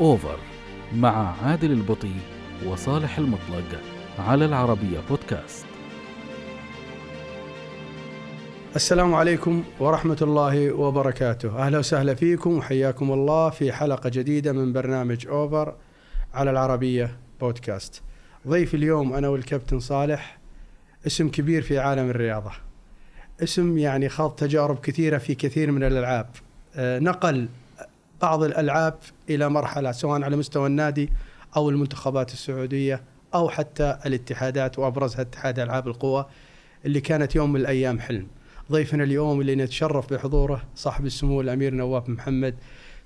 أوفر مع عادل البطي وصالح المطلق على العربية بودكاست السلام عليكم ورحمة الله وبركاته. أهلا وسهلا فيكم وحياكم الله في حلقة جديدة من برنامج أوفر على العربية بودكاست ضيف اليوم أنا والكابتن صالح اسم كبير في عالم الرياضة. اسم يعني خاض تجارب كثيرة في كثير من الألعاب. آه، نقل بعض الألعاب إلى مرحلة سواء على مستوى النادي أو المنتخبات السعودية أو حتى الاتحادات وأبرزها اتحاد ألعاب القوى اللي كانت يوم من الأيام حلم. ضيفنا اليوم اللي نتشرف بحضوره صاحب السمو الأمير نواف محمد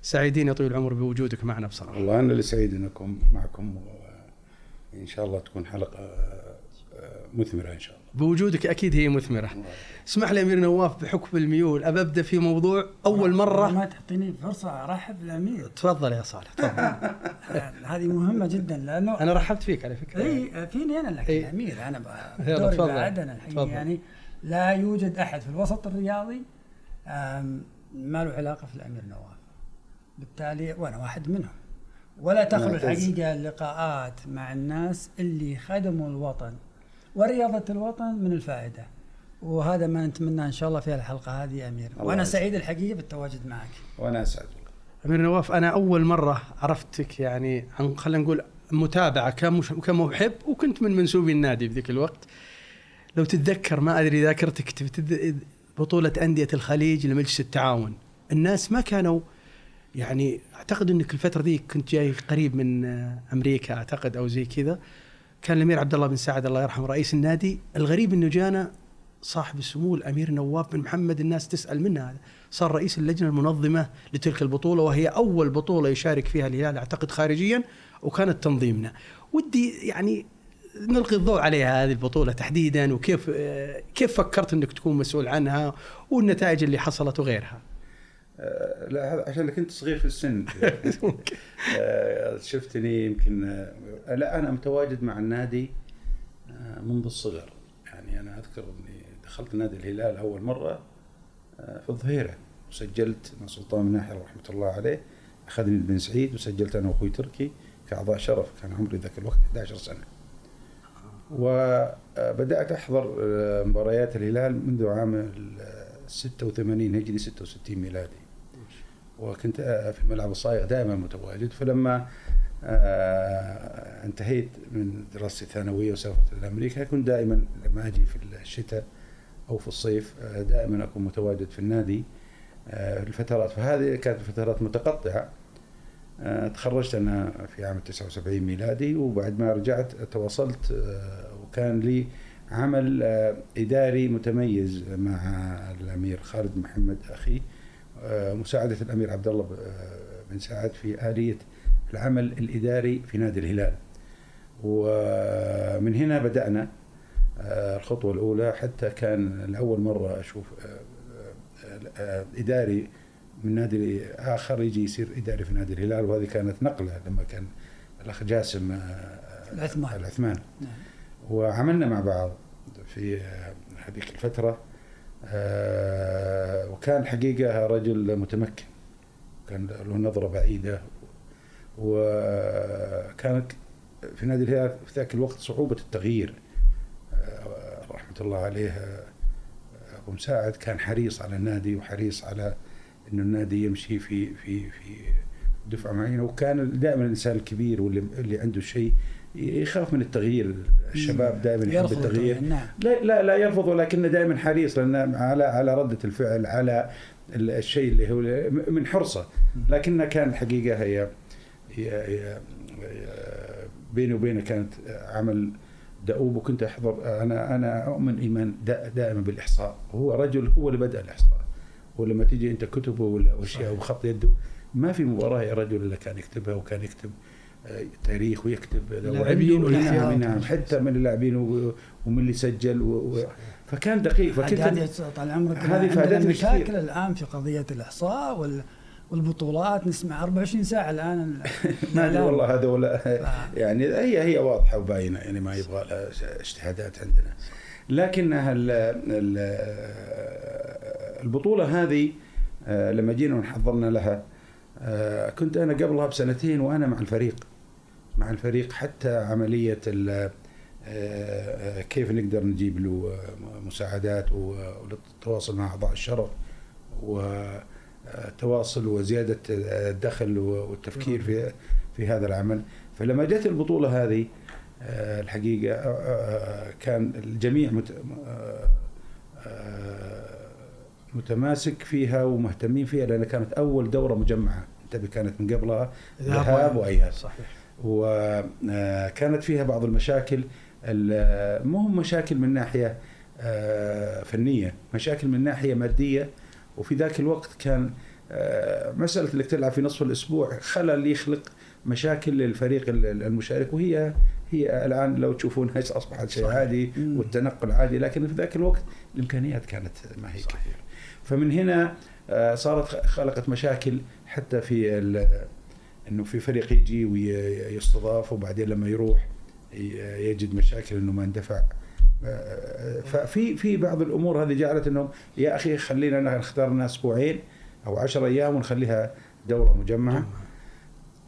سعيدين يا طويل العمر بوجودك معنا بصراحة. والله أنا اللي سعيد أكون معكم وإن شاء الله تكون حلقة آه، مثمرة إن شاء الله. بوجودك أكيد هي مثمرة اسمح لي أمير نواف بحكم الميول أبى أبدأ في موضوع أول مرة ما تعطيني فرصة أرحب بالأمير تفضل يا صالح تفضل هذه مهمة جدا لأنه أنا رحبت فيك على فكرة إي فيني أنا لكن إي. أمير أنا يلا دوري تفضل. بعد أنا الحين تفضل. يعني لا يوجد أحد في الوسط الرياضي ما له علاقة في الأمير نواف بالتالي وأنا واحد منهم ولا تخلو. الحقيقة اللقاءات مع الناس اللي خدموا الوطن ورياضة الوطن من الفائدة. وهذا ما نتمناه إن شاء الله في الحلقة هذه يا الله وأنا يسعدك. سعيد الحقيقة بالتواجد معك. وأنا أسعد. أمير نواف أنا أول مرة عرفتك يعني عن خلينا نقول متابعة كمحب وكنت من منسوبي النادي في ذيك الوقت. لو تتذكر ما أدري ذاكرتك بطولة أندية الخليج لمجلس التعاون. الناس ما كانوا يعني أعتقد أنك الفترة ذي كنت جاي قريب من أمريكا أعتقد أو زي كذا. كان الأمير عبد الله بن سعد الله يرحمه رئيس النادي الغريب أنه جانا صاحب السمو الأمير نواف بن محمد الناس تسأل منه هذا. صار رئيس اللجنة المنظمة لتلك البطولة وهي أول بطولة يشارك فيها الهلال أعتقد خارجيا وكانت تنظيمنا. ودي يعني نلقي الضوء عليها هذه البطولة تحديدا وكيف آه، كيف فكرت أنك تكون مسؤول عنها والنتائج اللي حصلت وغيرها. لا هذا عشان كنت صغير في السن. آه، شفتني يمكن آه، لا أنا متواجد مع النادي آه، منذ الصغر. يعني أنا أذكر إني دخلت نادي الهلال أول مرة آه، في الظهيرة. وسجلت مع سلطان بن ناحيه رحمة الله عليه. أخذني بن سعيد وسجلت أنا وأخوي تركي كاعضاء شرف. كان عمري ذاك الوقت 11 سنة. وبدات أحضر آه، مباريات الهلال منذ عام ال 86 هجري 66 ميلادي. وكنت في الملعب الصايغ دائما متواجد. فلما آه، انتهيت من دراستي الثانوية وسافرت إلى أمريكا كنت دائما لما أجي في الشتاء أو في الصيف آه، دائما أكون متواجد في النادي آه، الفترات. فهذه كانت فترات متقطعة. تخرجت أنا في عام 79 ميلادي وبعد ما رجعت تواصلت وكان لي عمل إداري متميز مع الأمير خالد محمد أخي. آه، مساعدة الأمير عبد الله آه، بن سعد في آلية العمل الإداري في نادي الهلال. ومن هنا بدأنا آه، الخطوة الأولى. حتى كان لأول مرة أشوف آه، آه، آه، إداري من نادي آخر يجي يصير إداري في نادي الهلال. وهذه كانت نقلة لما كان الأخ جاسم العثمان. العثمان. نعم. وعملنا مع بعض في هذيك الفترة. آه، وكان حقيقة رجل متمكن. كان له نظرة بعيدة. وكانت في نادي الهلال في ذاك الوقت صعوبة التغيير. آه، رحمة الله عليه آه، أبو مساعد كان حريص على النادي وحريص على إنه النادي يمشي في في في دفعة معينة. وكان دائما الإنسان الكبير واللي اللي عنده شيء يخاف من التغيير. الشباب دائما يحب التغيير. نعم. لا لا لا يرفض ولكنه دائما حريص لأن على على رده الفعل على ال- الشيء اللي هو من حرصه. لكنها كان الحقيقة هي هي, هي بيني وبينه كانت عمل دؤوب وكنت أحضر أنا أنا أؤمن إيمان دا- دائما بالإحصاء. هو رجل هو اللي بدأ الإحصاء. ولما تيجي أنت كتبه ولا واشياء وخط يده ما في مباراة يا رجل إلا كان يكتبها وكان يكتب. تاريخ ويكتب اللاعبين وعنده- نعم والاحتياط. نعم حتى من اللاعبين ومن اللي سجل و... و... فكان دقيق فكنت هذه طال عمرك هذه فادتني مشاكل كثير. الآن في قضية الإحصاء وال والبطولات نسمع 24 ساعة الآن ما أدري. والله هذول آه. يعني هي هي واضحة وباينة يعني ما يبغى لها اجتهادات عندنا لكنها ال- ال- البطولة هذه آه، لما جينا وحضرنا لها آه، كنت أنا قبلها بسنتين وأنا مع الفريق مع الفريق حتى عملية ال- آه، كيف نقدر نجيب له آه، مساعدات والتواصل مع أعضاء الشرف والتواصل وزيادة الدخل والتفكير في في هذا العمل. فلما جت البطولة هذه آه، الحقيقة آه، آه، كان الجميع مت- آه، آه، متماسك فيها ومهتمين فيها لأن كانت أول دورة مجمعة. انتبه كانت من قبلها؟ ذهاب وأياب. صحيح. وكانت فيها بعض المشاكل ال- مو مشاكل من ناحية آه، فنية مشاكل من ناحية مادية. وفي ذاك الوقت كان آه، مسألة إنك تلعب في نصف الأسبوع خلل يخلق مشاكل للفريق ال- المشارك. وهي هي الآن لو تشوفونها أصبحت شيء. عادي. والتنقل عادي. لكن في ذاك الوقت الإمكانيات كانت ما هي كثيرة. فمن هنا آه، صارت خلقت مشاكل حتى في إنه في فريق يجي ويستضاف وبعدين لما يروح يجد مشاكل إنه ما اندفع. آه، ففي في بعض الأمور هذه جعلت إنهم يا أخي خلينا نختار لنا أسبوعين أو 10 أيام ونخليها دورة مجمعة.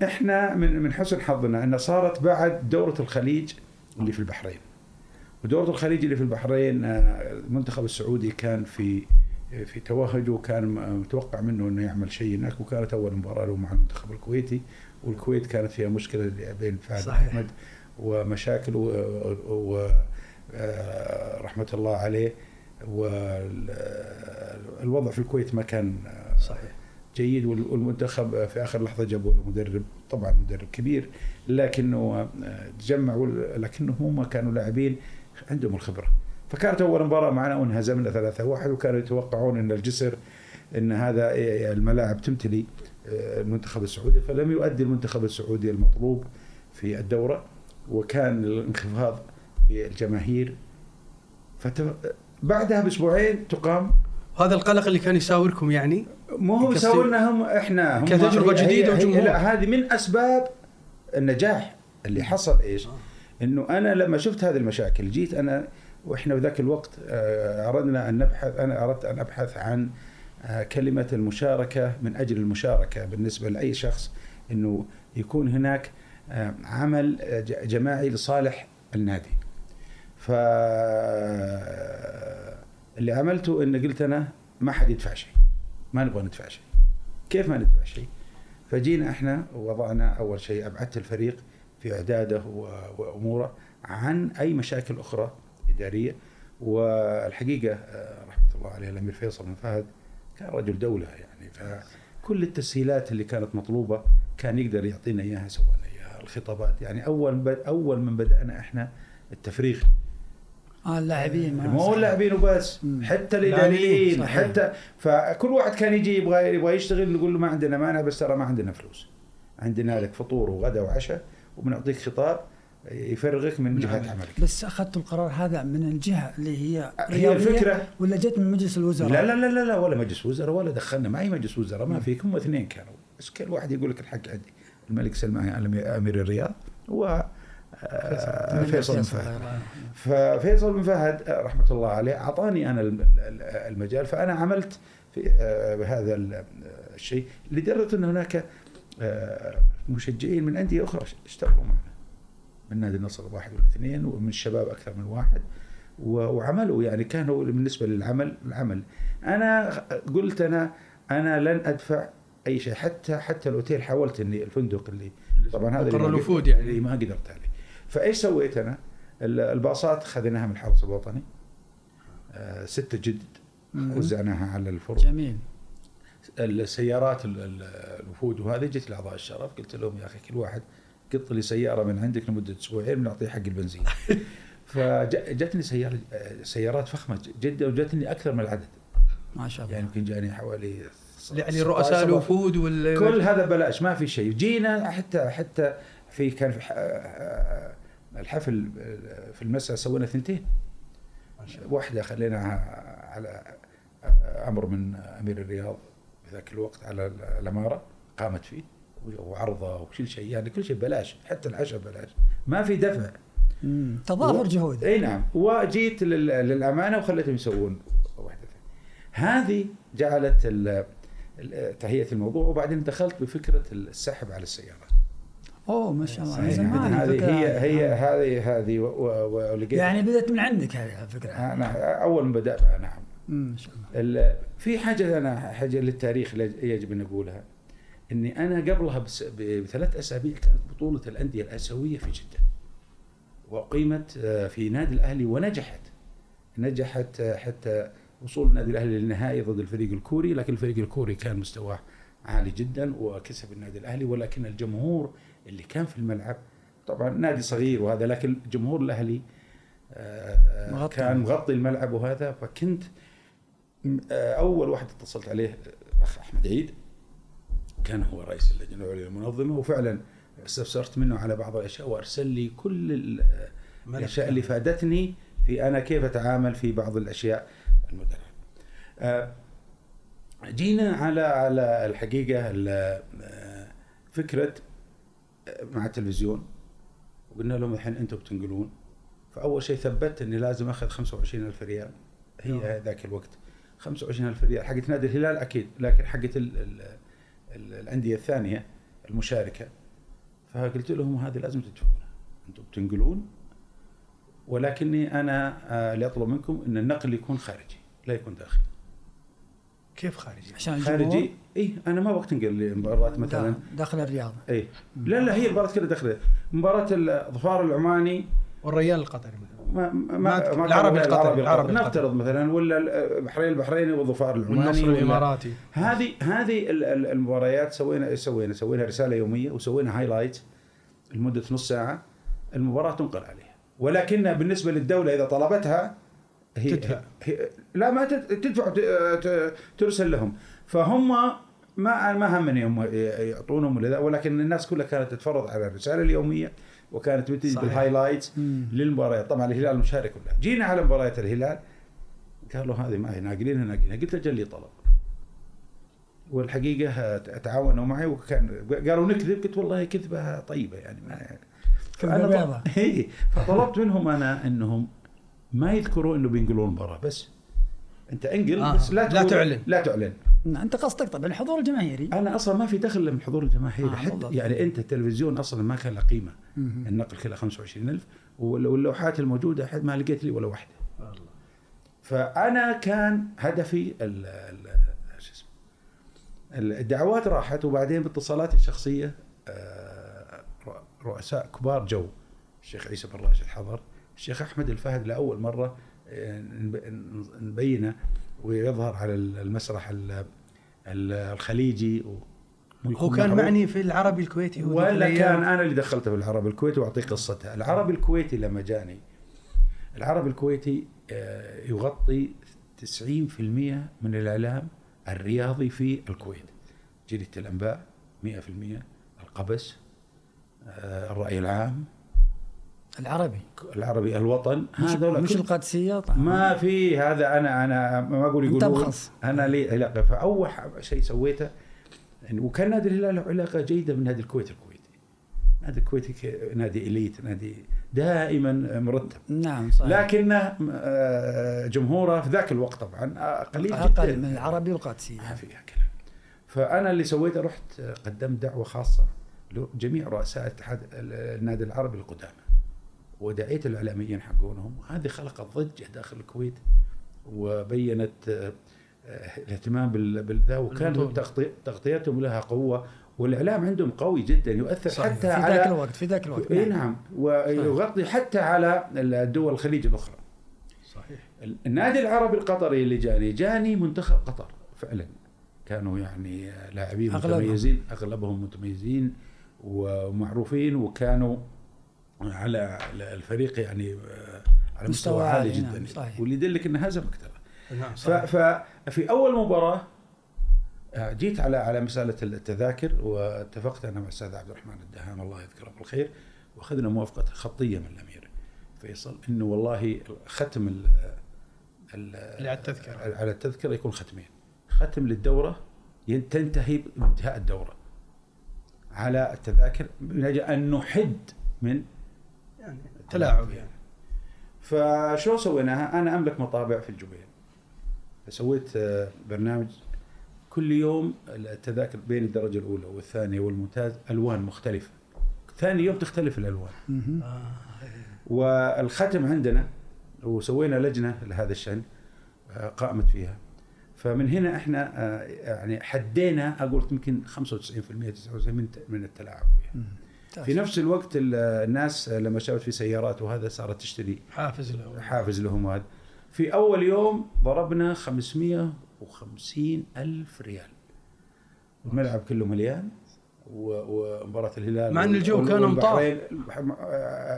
إحنا من من حسن حظنا إن صارت بعد دورة الخليج اللي في البحرين. ودورة الخليج اللي في البحرين آه، المنتخب السعودي كان في في توهج وكان متوقع منه إنه يعمل شيء هناك وكانت أول مباراة له مع المنتخب الكويتي. والكويت كانت فيها مشكلة بين فهد. أحمد ومشاكل و, و آه، الله عليه والوضع في الكويت ما كان صحيح. جيد وال- والمنتخب في آخر لحظة جابوا له مدرب طبعا مدرب كبير لكنه آه، تجمعوا لكنهم هم كانوا لاعبين عندهم الخبرة. فكانت أول مباراة معنا وانهزمنا 3 1 وكانوا يتوقعون إن الجسر إن هذا إيه، الملاعب تمتلي آه، المنتخب السعودي فلم يؤدي المنتخب السعودي المطلوب في الدورة وكان الانخفاض في الجماهير. بعدها بأسبوعين تقام هذا القلق اللي كان يساوركم يعني مو هو. سوينا هم إحنا هم هي- هي- وجمهور. لا هذه من أسباب النجاح اللي حصل إيش؟ إنه أنا لما شفت هذه المشاكل جيت أنا وإحنا بذاك الوقت آه، أردنا أن نبحث أنا أردت أن أبحث عن آه، كلمة المشاركة من أجل المشاركة بالنسبة لأي شخص إنه يكون هناك آه، عمل جماعي لصالح النادي. ف اللي عملته إن قلت أنا ما حد يدفع شيء. ما نبغى ندفع شيء. كيف ما ندفع شيء؟ فجينا إحنا ووضعنا أول شيء أبعدت الفريق في إعداده وأموره عن أي مشاكل أخرى إدارية والحقيقة آه، رحمة الله عليه الأمير فيصل بن فهد كان رجل دولة يعني فكل التسهيلات اللي كانت مطلوبة كان يقدر يعطينا إياها سوى لنا اياها الخطابات يعني أول ب- أول من بدأنا إحنا التفريغ آه اللاعبين ما مو صحيح. اللاعبين وبس. حتى الإداريين. حتى فكل واحد كان يجي يبغى يبغى يشتغل نقول له ما عندنا مانع بس ترى ما عندنا فلوس عندنا لك فطور وغداء وعشاء وبنعطيك خطاب يفرغك من جهة عملك. بس اخذتوا القرار هذا من الجهة اللي هي هي الفكرة. ولا جت من مجلس الوزراء؟ لا لا لا لا, لا ولا مجلس وزراء ولا دخلنا ما أي مجلس وزراء ما في هم اثنين كانوا. بس كل واحد يقول لك الحق عندي. الملك سلمان أمير الرياض و آه، فيصل. بن فهد. ففيصل بن فهد آه، رحمة الله عليه أعطاني أنا الم- ال- المجال فأنا عملت في آه، بهذا ال- الشيء لدرجة أن هناك آه، مشجعين من أندية أخرى اشتغلوا معنا. من نادي النصر واحد ولا اثنين ومن الشباب أكثر من واحد وعملوا يعني كانوا بالنسبة للعمل العمل أنا قلت أنا أنا لن أدفع أي شيء حتى حتى الأوتيل حاولت إني الفندق اللي طبعا هذا اللي الوفود يعني. اللي ما قدرت عليه فإيش سويت أنا؟ ال- الباصات خذيناها من الحرس الوطني آه، ستة جدد. وزعناها على الفرق جميل السيارات ال- ال- الوفود وهذه جت لأعضاء الشرف قلت لهم يا أخي كل واحد قط لي سياره من عندك لمدة أسبوعين بنعطيه حق البنزين. فجتني سيارة سيارات فخمة جدا وجتني أكثر من العدد. ما شاء الله. يعني يمكن جاني حوالي يعني 16 رؤساء الوفود وال كل هذا بلاش ما في شيء. جينا حتى حتى في كان في الحفل في المساء سوينا ثنتين واحدة خليناها على أمر من أمير الرياض في ذاك الوقت على الأمارة قامت فيه. وعرضة وكل شيء يعني كل شيء بلاش حتى العشاء بلاش ما في دفع. تضافر و- جهود. إي نعم. وجيت لل- للأمانة وخليتهم يسوون واحدة ثانية. هذه جعلت ال- تهيئه الموضوع وبعدين دخلت بفكرة السحب على السيارات أوه ما شاء الله. زمان هذه هي هذه. هي هذه هذه و- و- ولقيت يعني بدأت من عندك هذه الفكرة. أنا أول ما بداتها نعم. ما شاء الله. ال- في حاجة أنا حاجة للتاريخ يجب أن نقولها. إني أنا قبلها بس بثلاث أسابيع كانت بطولة الأندية الآسيوية في جدة. واقيمت آه، في نادي الأهلي ونجحت. نجحت آه، حتى وصول النادي الأهلي للنهائي ضد الفريق الكوري لكن الفريق الكوري كان مستواه عالي جدا وكسب النادي الأهلي ولكن الجمهور اللي كان في الملعب طبعا نادي صغير وهذا لكن جمهور الأهلي آه، مغطي. كان مغطي الملعب وهذا. فكنت أول واحد اتصلت عليه الاخ أحمد عيد. كان هو رئيس اللجنة العليا المنظمه وفعلا استفسرت منه على بعض الأشياء وأرسل لي كل ال- الأشياء اللي فادتني في أنا كيف أتعامل في بعض الأشياء المدرب. آه، جينا على على الحقيقة ال- آه، فكرة آه، مع التلفزيون وقلنا لهم الحين أنتم بتنقلون. فأول شيء ثبت إني لازم أخذ 25000 ريال. هي ذاك الوقت. 25000 ريال. حقت نادي الهلال أكيد لكن حقت ال- ال- الأندية الثانية المشاركة. فقلت لهم هذه لازم تدفعونها. أنتم بتنقلون ولكني أنا آه، اللي أطلب منكم إن النقل يكون خارجي لا يكون داخلي. كيف خارجي؟ عشان الجمهور؟ خارجي؟ اي أنا ما بقتنقل لمباراة مثلا. دا- داخل الرياض اي لا لا هي المباراه كذا داخلية. مباراة الظفار العماني والريال القطري. مثلا ما ما ما- ما العربي القطري، العربي. نفترض مثلا ولا البحرين البحريني والظفار العماني والنصر الإماراتي. هذه هذه ال- ال- المباريات سوينا إيش سوينا؟ سوينا رسالة يومية وسوينا highlight لمدة نص ساعة. المباراة تنقل عليها. ولكن بالنسبة للدولة إذا طلبتها هي, تدفع. هي لا ما تد- تدفع ترسل لهم. فهم ما ما همني هم يعطونهم ولكن الناس كلها كانت تتفرض على الرسالة اليومية. وكانت بتجي صحيح. بالهايلايت مم. للمباريات طبعا الهلال مشارك ولا جينا على مباريات الهلال قالوا هذه ما هي ناقلينها ناقلينها قلت أجل لي طلب والحقيقة تعاونوا معي وكان قالوا نكذب قلت والله كذبة طيبة يعني ما بيضة. طل- إيه، فطلبت منهم أنا إنهم ما يذكروا إنه بينقلون المباراه بس أنت انقل آه. بس لا, لا تعلن. لا تعلن أنت قصدك طبعا الحضور الجماهيري. أنا أصلا ما في دخل من الحضور الجماهيري. آه، حتى بالضبط. يعني أنت التلفزيون أصلا ما كان له قيمة. مم. النقل كلها 25000 وال- واللوحات الموجودة حد ما لقيت لي ولا واحدة. فأنا كان هدفي ال ال شو اسمه الدعوات راحت وبعدين باتصالاتي الشخصية آه، رؤ- رؤساء كبار جو الشيخ عيسى بن راشد حضر الشيخ أحمد الفهد لأول مرة آه، نب- نبينه. ويظهر على المسرح ال- ال- الخليجي و- هو كان. معني في العربي الكويتي ولا. كان أنا اللي دخلته في العربي الكويتي واعطيك قصتها، العربي الكويتي لما جاني العربي الكويتي آه، يغطي 90% من الإعلام الرياضي في الكويت. جريدة الأنباء 100% القبس آه، الرأي العام العربي. العربي الوطن مش, هذول مش القادسية طبعا. ما في هذا أنا أنا ما أقول يقولون. أنا لي علاقه فأول شيء سويته وكان نادي الهلال له علاقة جيدة بنادي الكويت الكويتي. نادي الكويتي نادي إليت نادي دائما مرتب. نعم صحيح. لكن آه، جمهوره في ذاك الوقت طبعا آه، قليل أقل جدا. من العربي والقادسية. ما فيها كلام. فأنا اللي سويته رحت قدمت دعوة خاصة لجميع رؤساء اتحاد النادي العربي القدامى. ودعيت الإعلاميين حقونهم. هذه خلقت ضجة داخل الكويت وبينت آه، آه، الاهتمام بال- بالذا وكان تغطيتهم لها قوة والإعلام عندهم قوي جدا يؤثر صحيح. حتى في ذاك على الوقت في ذاك الوقت. إي نعم. ويغطي حتى على الدول الخليج الأخرى. صحيح. النادي العربي القطري اللي جاني جاني منتخب قطر فعلا. كانوا يعني لاعبين أغلبهم. متميزين أغلبهم متميزين ومعروفين وكانوا على الفريق يعني آه، على مستوى, مستوى عالي عالي، جدا نعم، صحيح. واللي يدلك انه هزمك ترى نعم صحيح. ففي أول مباراة آه، جيت على على مسألة التذاكر واتفقت أنا مع الأستاذ عبد الرحمن الدهان الله يذكره بالخير وأخذنا موافقة خطية من الأمير فيصل إنه والله ختم ال على التذكرة. على التذكرة يكون ختمين ختم للدورة تنتهي بانتهاء الدورة على التذاكر من أجل أن نحد من تلاعب يعني فشو سويناها؟ أنا أملك مطابع في الجبيل فسويت آه، برنامج كل يوم التذاكر بين الدرجة الأولى والثانية والممتاز ألوان مختلفة ثاني يوم تختلف الألوان. آه. والختم عندنا وسوينا لجنة لهذا الشأن آه، قامت فيها فمن هنا إحنا يعني حدينا أقول يمكن 95% 99% من من التلاعب فيها. في نفس الوقت ال- الناس لما شافت في سيارات وهذا صارت تشتري. حافز له حافز لهم هذا. في أول يوم ضربنا 550 ألف ريال. الملعب كله مليان و- ومباراة الهلال مع إن الجو كان. والبحرين.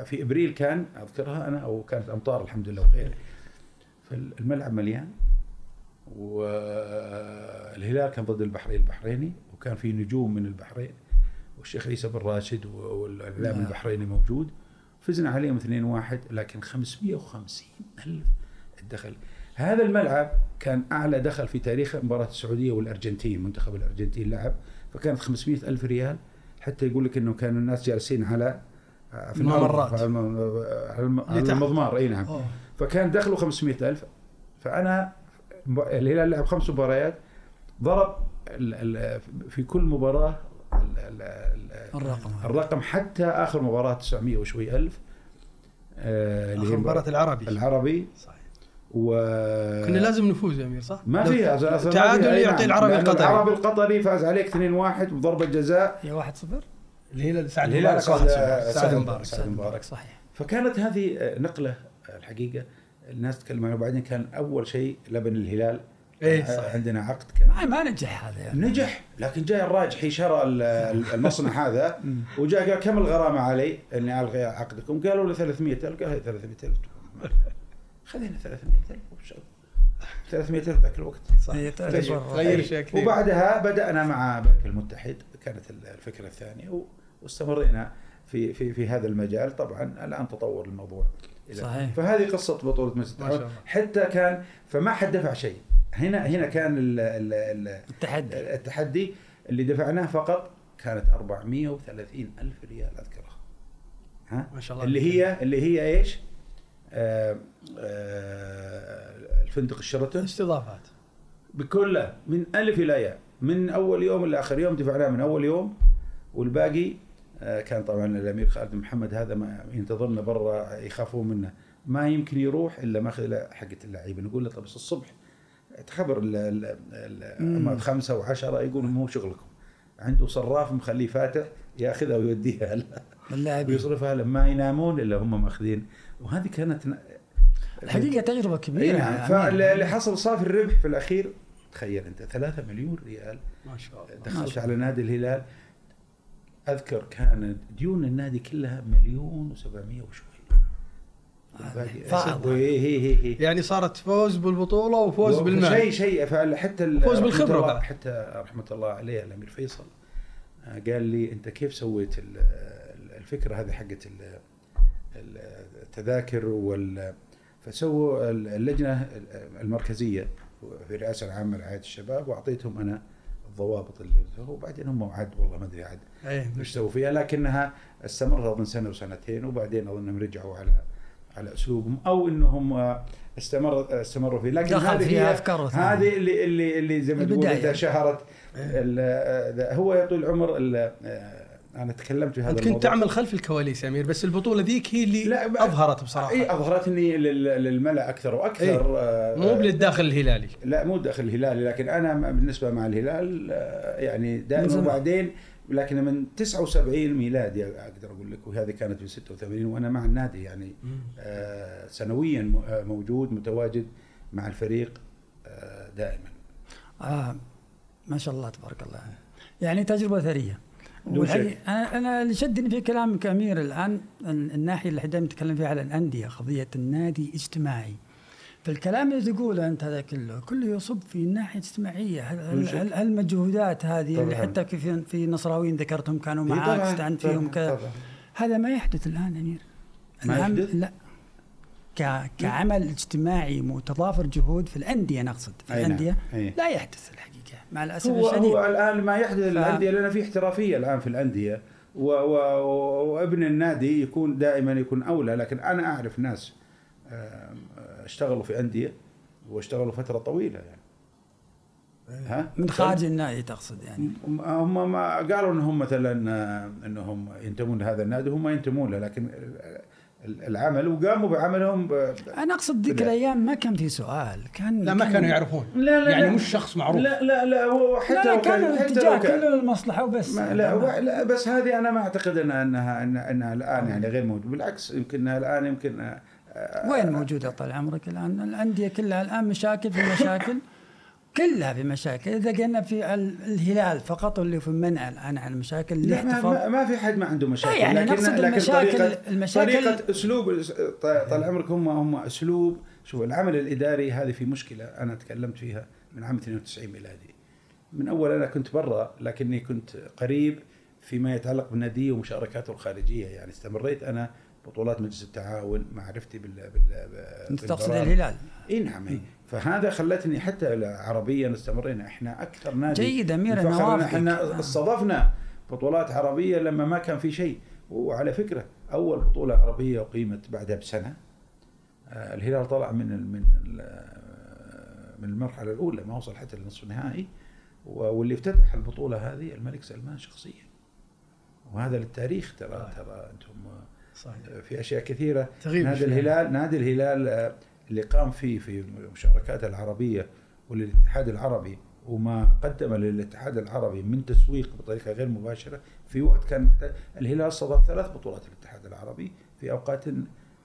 في إبريل كان أذكرها أنا أو كانت أمطار الحمد لله وخير. فالملعب مليان. والهلال كان ضد البحرين البحريني وكان في نجوم من البحرين. والشيخ عيسى بن راشد والإعلام نعم. البحريني موجود فزنا عليهم 2-1 لكن 550 ألف الدخل هذا الملعب كان أعلى دخل في تاريخ مباراة السعودية والأرجنتين منتخب الأرجنتين لعب فكانت 500 ألف ريال حتى يقول لك إنه كانوا الناس جالسين على في الممرات. على. المضمار أي نعم أوه. فكان دخله 500 ألف فأنا الهلال لعب خمس مباريات ضرب في كل مباراة ال ال ال الرقم الرقم حتى آخر مباراة 900 وشوي ألف آه، اللي هي اخر مباراة العربي. العربي. صحيح. و كنا لازم نفوز يا أمير صح؟ ما في تعادل يعطي نعم. العربي القطري. العربي القطري فاز عليك 2-1 بضربة جزاء. يا واحد صفر؟ الهلال سعد الهلال مبارك سعد- مبارك. سعد مبارك. صحيح. فكانت هذه نقلة آه، الحقيقة الناس تتكلم عنها وبعدين كان أول شيء لبن الهلال إيه، آه، صحيح. عندنا عقد كان. ما ما نجح هذا يعني. نجح لكن جاء الراجحي شرى ال- ال- المصنع هذا وجاء قال كم الغرامة علي؟ إني ألغي عقدكم. قالوا له 300000 قال هي 300000 خذينا 300000 وش- 300000 ذاك الوقت. غير تغير. غير شيء كثير وبعدها بدأنا مع البنك المتحد. كانت ال- الفكرة الثانية. واستمرينا في في في هذا المجال. طبعا الآن تطور الموضوع صحيح. فهذه قصة بطولة مجلس ما شاء التعاون الله. حتى كان فما حد دفع شيء. هنا هنا كان ال ال ال التحدي. التحدي اللي دفعناه فقط كانت 430 ألف ريال أذكرها ها؟ ما شاء الله اللي. هي اللي هي إيش؟ آه آه الفندق الشرطن استضافات. بكله من ألف إلى ياء. من أول يوم إلى آخر يوم دفعناه من أول يوم. والباقي آه كان طبعا الأمير خالد محمد هذا ما ينتظرنا برا يخافون منه. ما يمكن يروح إلا ماخذ حقة اللعيبة. نقول له طب الصبح تخبر ال- ال- خمسة وعشرة يقول مو شغلكم. عنده صراف مخليه فاتح ياخذها ويوديها اللاعبين ويصرفها له. ما ينامون إلا هم ماخذين. وهذه كانت الحقيقة تجربة كبيرة. نعم. يا فاللي. حصل صافي الربح في الأخير تخيل أنت 3 مليون ريال. ما شاء الله. دخلت على نادي الهلال. أذكر كانت ديون النادي كلها مليون و700 وشوي. يعني صارت فوز بالبطولة وفوز بالمال. شيء شيء. حتى فوز الله- بعد. حتى رحمة الله عليه الأمير فيصل. آه، قال لي أنت كيف سويت ال- ال- الفكرة هذه حقت ال- ال- التذاكر وال فسووا ال- اللجنة المركزية في الرئاسه العامة لرعاية الشباب وأعطيتهم أنا الضوابط اللي وبعدين هم عاد والله ما أدري عاد إيه. إيش سووا فيها لكنها استمرت أظن سنة وسنتين وبعدين اظنهم رجعوا على على أسلوبهم أو إنهم آه، استمر استمروا فيه لكن هذه فيها ثانية. هذه اللي اللي اللي زي ما تقول. انت شهرت ال- آه، هو يا طول العمر ال- آه، أنا تكلمت في هذا أنت كنت الموضوع تعمل خلف الكواليس يا أمير بس البطولة ذيك هي اللي لا، أظهرت بصراحة إي اظهرتني لل- للملأ أكثر وأكثر آه، مو بالداخل الهلالي لا مو داخل الهلالي لكن أنا بالنسبة مع الهلال آه، يعني دائما. وبعدين لكن من 79 ميلادي أقدر أقول لك وهذه كانت في 86 وأنا مع النادي يعني آه، سنويا آه، موجود متواجد مع الفريق آه، دائما. آه ما شاء الله تبارك الله. يعني تجربة ثرية. أنا أنا اللي شدني في كلامك أمير الآن ال- الناحية اللي إحنا دائما نتكلم فيها على الأندية قضية النادي اجتماعي فالكلام اللي تقوله أنت هذا كله كله يصب في الناحيه الاجتماعيه هل- هل- هالمجهودات هذه اللي طبعاً. حتى في في نصراويين ذكرتهم كانوا معاك استعنت فيهم كذا. هذا ما يحدث الآن أمير ما يحدث؟ لا ك... كعمل اجتماعي متضافر جهود في الأندية نقصد في نعم، الأندية. لا يحدث الحقيقة مع الأسف هو الشديد هو الآن ما يحدث ف- الأندية لأن في احترافية الآن في الأندية و و وابن النادي يكون دائما يكون أولى لكن أنا أعرف ناس اشتغلوا في أندية واشتغلوا فترة طويلة يعني. ها؟ من خارج النادي تقصد يعني؟ هم- ما قالوا إنهم مثلا إنهم ينتمون لهذا النادي هم ما ينتمون له لكن ال- العمل وقاموا بعملهم ب- أنا أقصد ذيك لا. الأيام ما كان في سؤال كان لا ما كان- كانوا يعرفون. لا لا يعني لا. مش شخص معروف. لا لا لا هو حتى لا لا لو كان الاتجاه كله للمصلحة وبس. ما لا, هو- لا بس هذه أنا ما أعتقد انها انها انها, إنها الآن يعني غير موجودة. بالعكس يمكن إنها الآن يمكن وين موجودة طال عمرك الآن؟ الأندية كلها الآن مشاكل في مشاكل كلها في مشاكل. إذا قلنا في ال- الهلال فقط اللي في منع الآن عن المشاكل اللي لا ما, ما, في حد ما عنده مشاكل يعني لكن نقصد لكن المشاكل- طريقة المشاكل- طريقة أسلوب طال عمرك هم هم اسلوب شوف العمل الإداري هذه في مشكلة أنا تكلمت فيها من عام 92 ميلادي. من أول أنا كنت برا لكني كنت قريب فيما يتعلق بالناديه ومشاركاته الخارجية. يعني استمريت أنا بطولات مجلس التعاون معرفتي بال بال أنت تقصد. الهلال. إي نعم إي. فهذا خلتني حتى عربيا استمرينا إحنا أكثر نادي جيد أمير النوافذ إحنا استضفنا بطولات عربية لما ما كان في شيء. وعلى فكرة أول بطولة عربية أقيمت بعدها بسنة. آه، الهلال طلع من من آه، من المرحلة الأولى ما وصل حتى للنصف النهائي. واللي افتتح البطولة هذه الملك سلمان شخصيا. وهذا للتاريخ ترى ترى أنتم صحيح آه، في أشياء كثيرة تغيب نادي. الهلال نادي الهلال آه، اللي قام فيه في مشاركاته العربية وللاتحاد العربي وما قدم للاتحاد العربي من تسويق بطريقة غير مباشرة في وقت كان الهلال استضاف ثلاث بطولات الاتحاد العربي في أوقات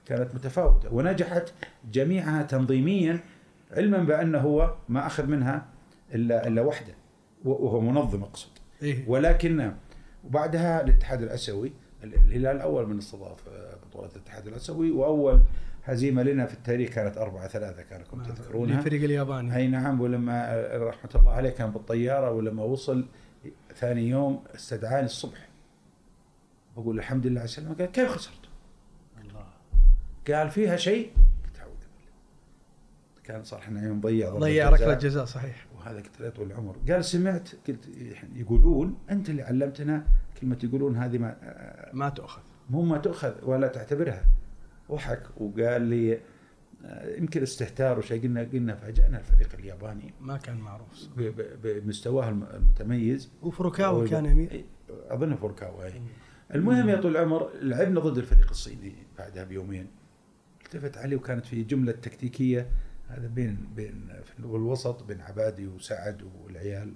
كانت متفاوتة ونجحت جميعها تنظيميا علما بأنه هو ما أخذ منها الا إلا واحدة وهو منظم أقصد إيه. ولكن وبعدها الاتحاد الأسيوي الهلال أول من استضاف آه، بطولة الاتحاد الأسيوي وأول هزيمة لنا في التاريخ كانت 4 3 كانكم تذكرونها. الفريق الياباني. أي نعم ولما آه، رحمة الله عليه كان بالطيارة ولما وصل ثاني يوم استدعاني الصبح. بقول الحمد لله على السلامة. قال كيف خسرت؟ الله. قال فيها شيء؟ قلت أعوذ بالله. كان صار إحنا يوم ضيع ضيع. ركلة جزاء. صحيح. وهذا قلت له طول العمر. قال سمعت؟ قلت يقولون أنت اللي علمتنا كلمة يقولون هذه ما ما تؤخذ. مو ما تؤخذ ولا تعتبرها. وحك وقال لي آه، يمكن استهتار وشيء قلنا قلنا فاجأنا الفريق الياباني ما كان معروف. بمستواه الم- المتميز. وفروكاوا كان أمير. إي، أظن فوركاوا إي. المهم يا طول العمر لعبنا ضد الفريق الصيني بعدها بيومين. التفت علي وكانت في جملة تكتيكية. هذا بين بين في الوسط بين عبادي وسعد والعيال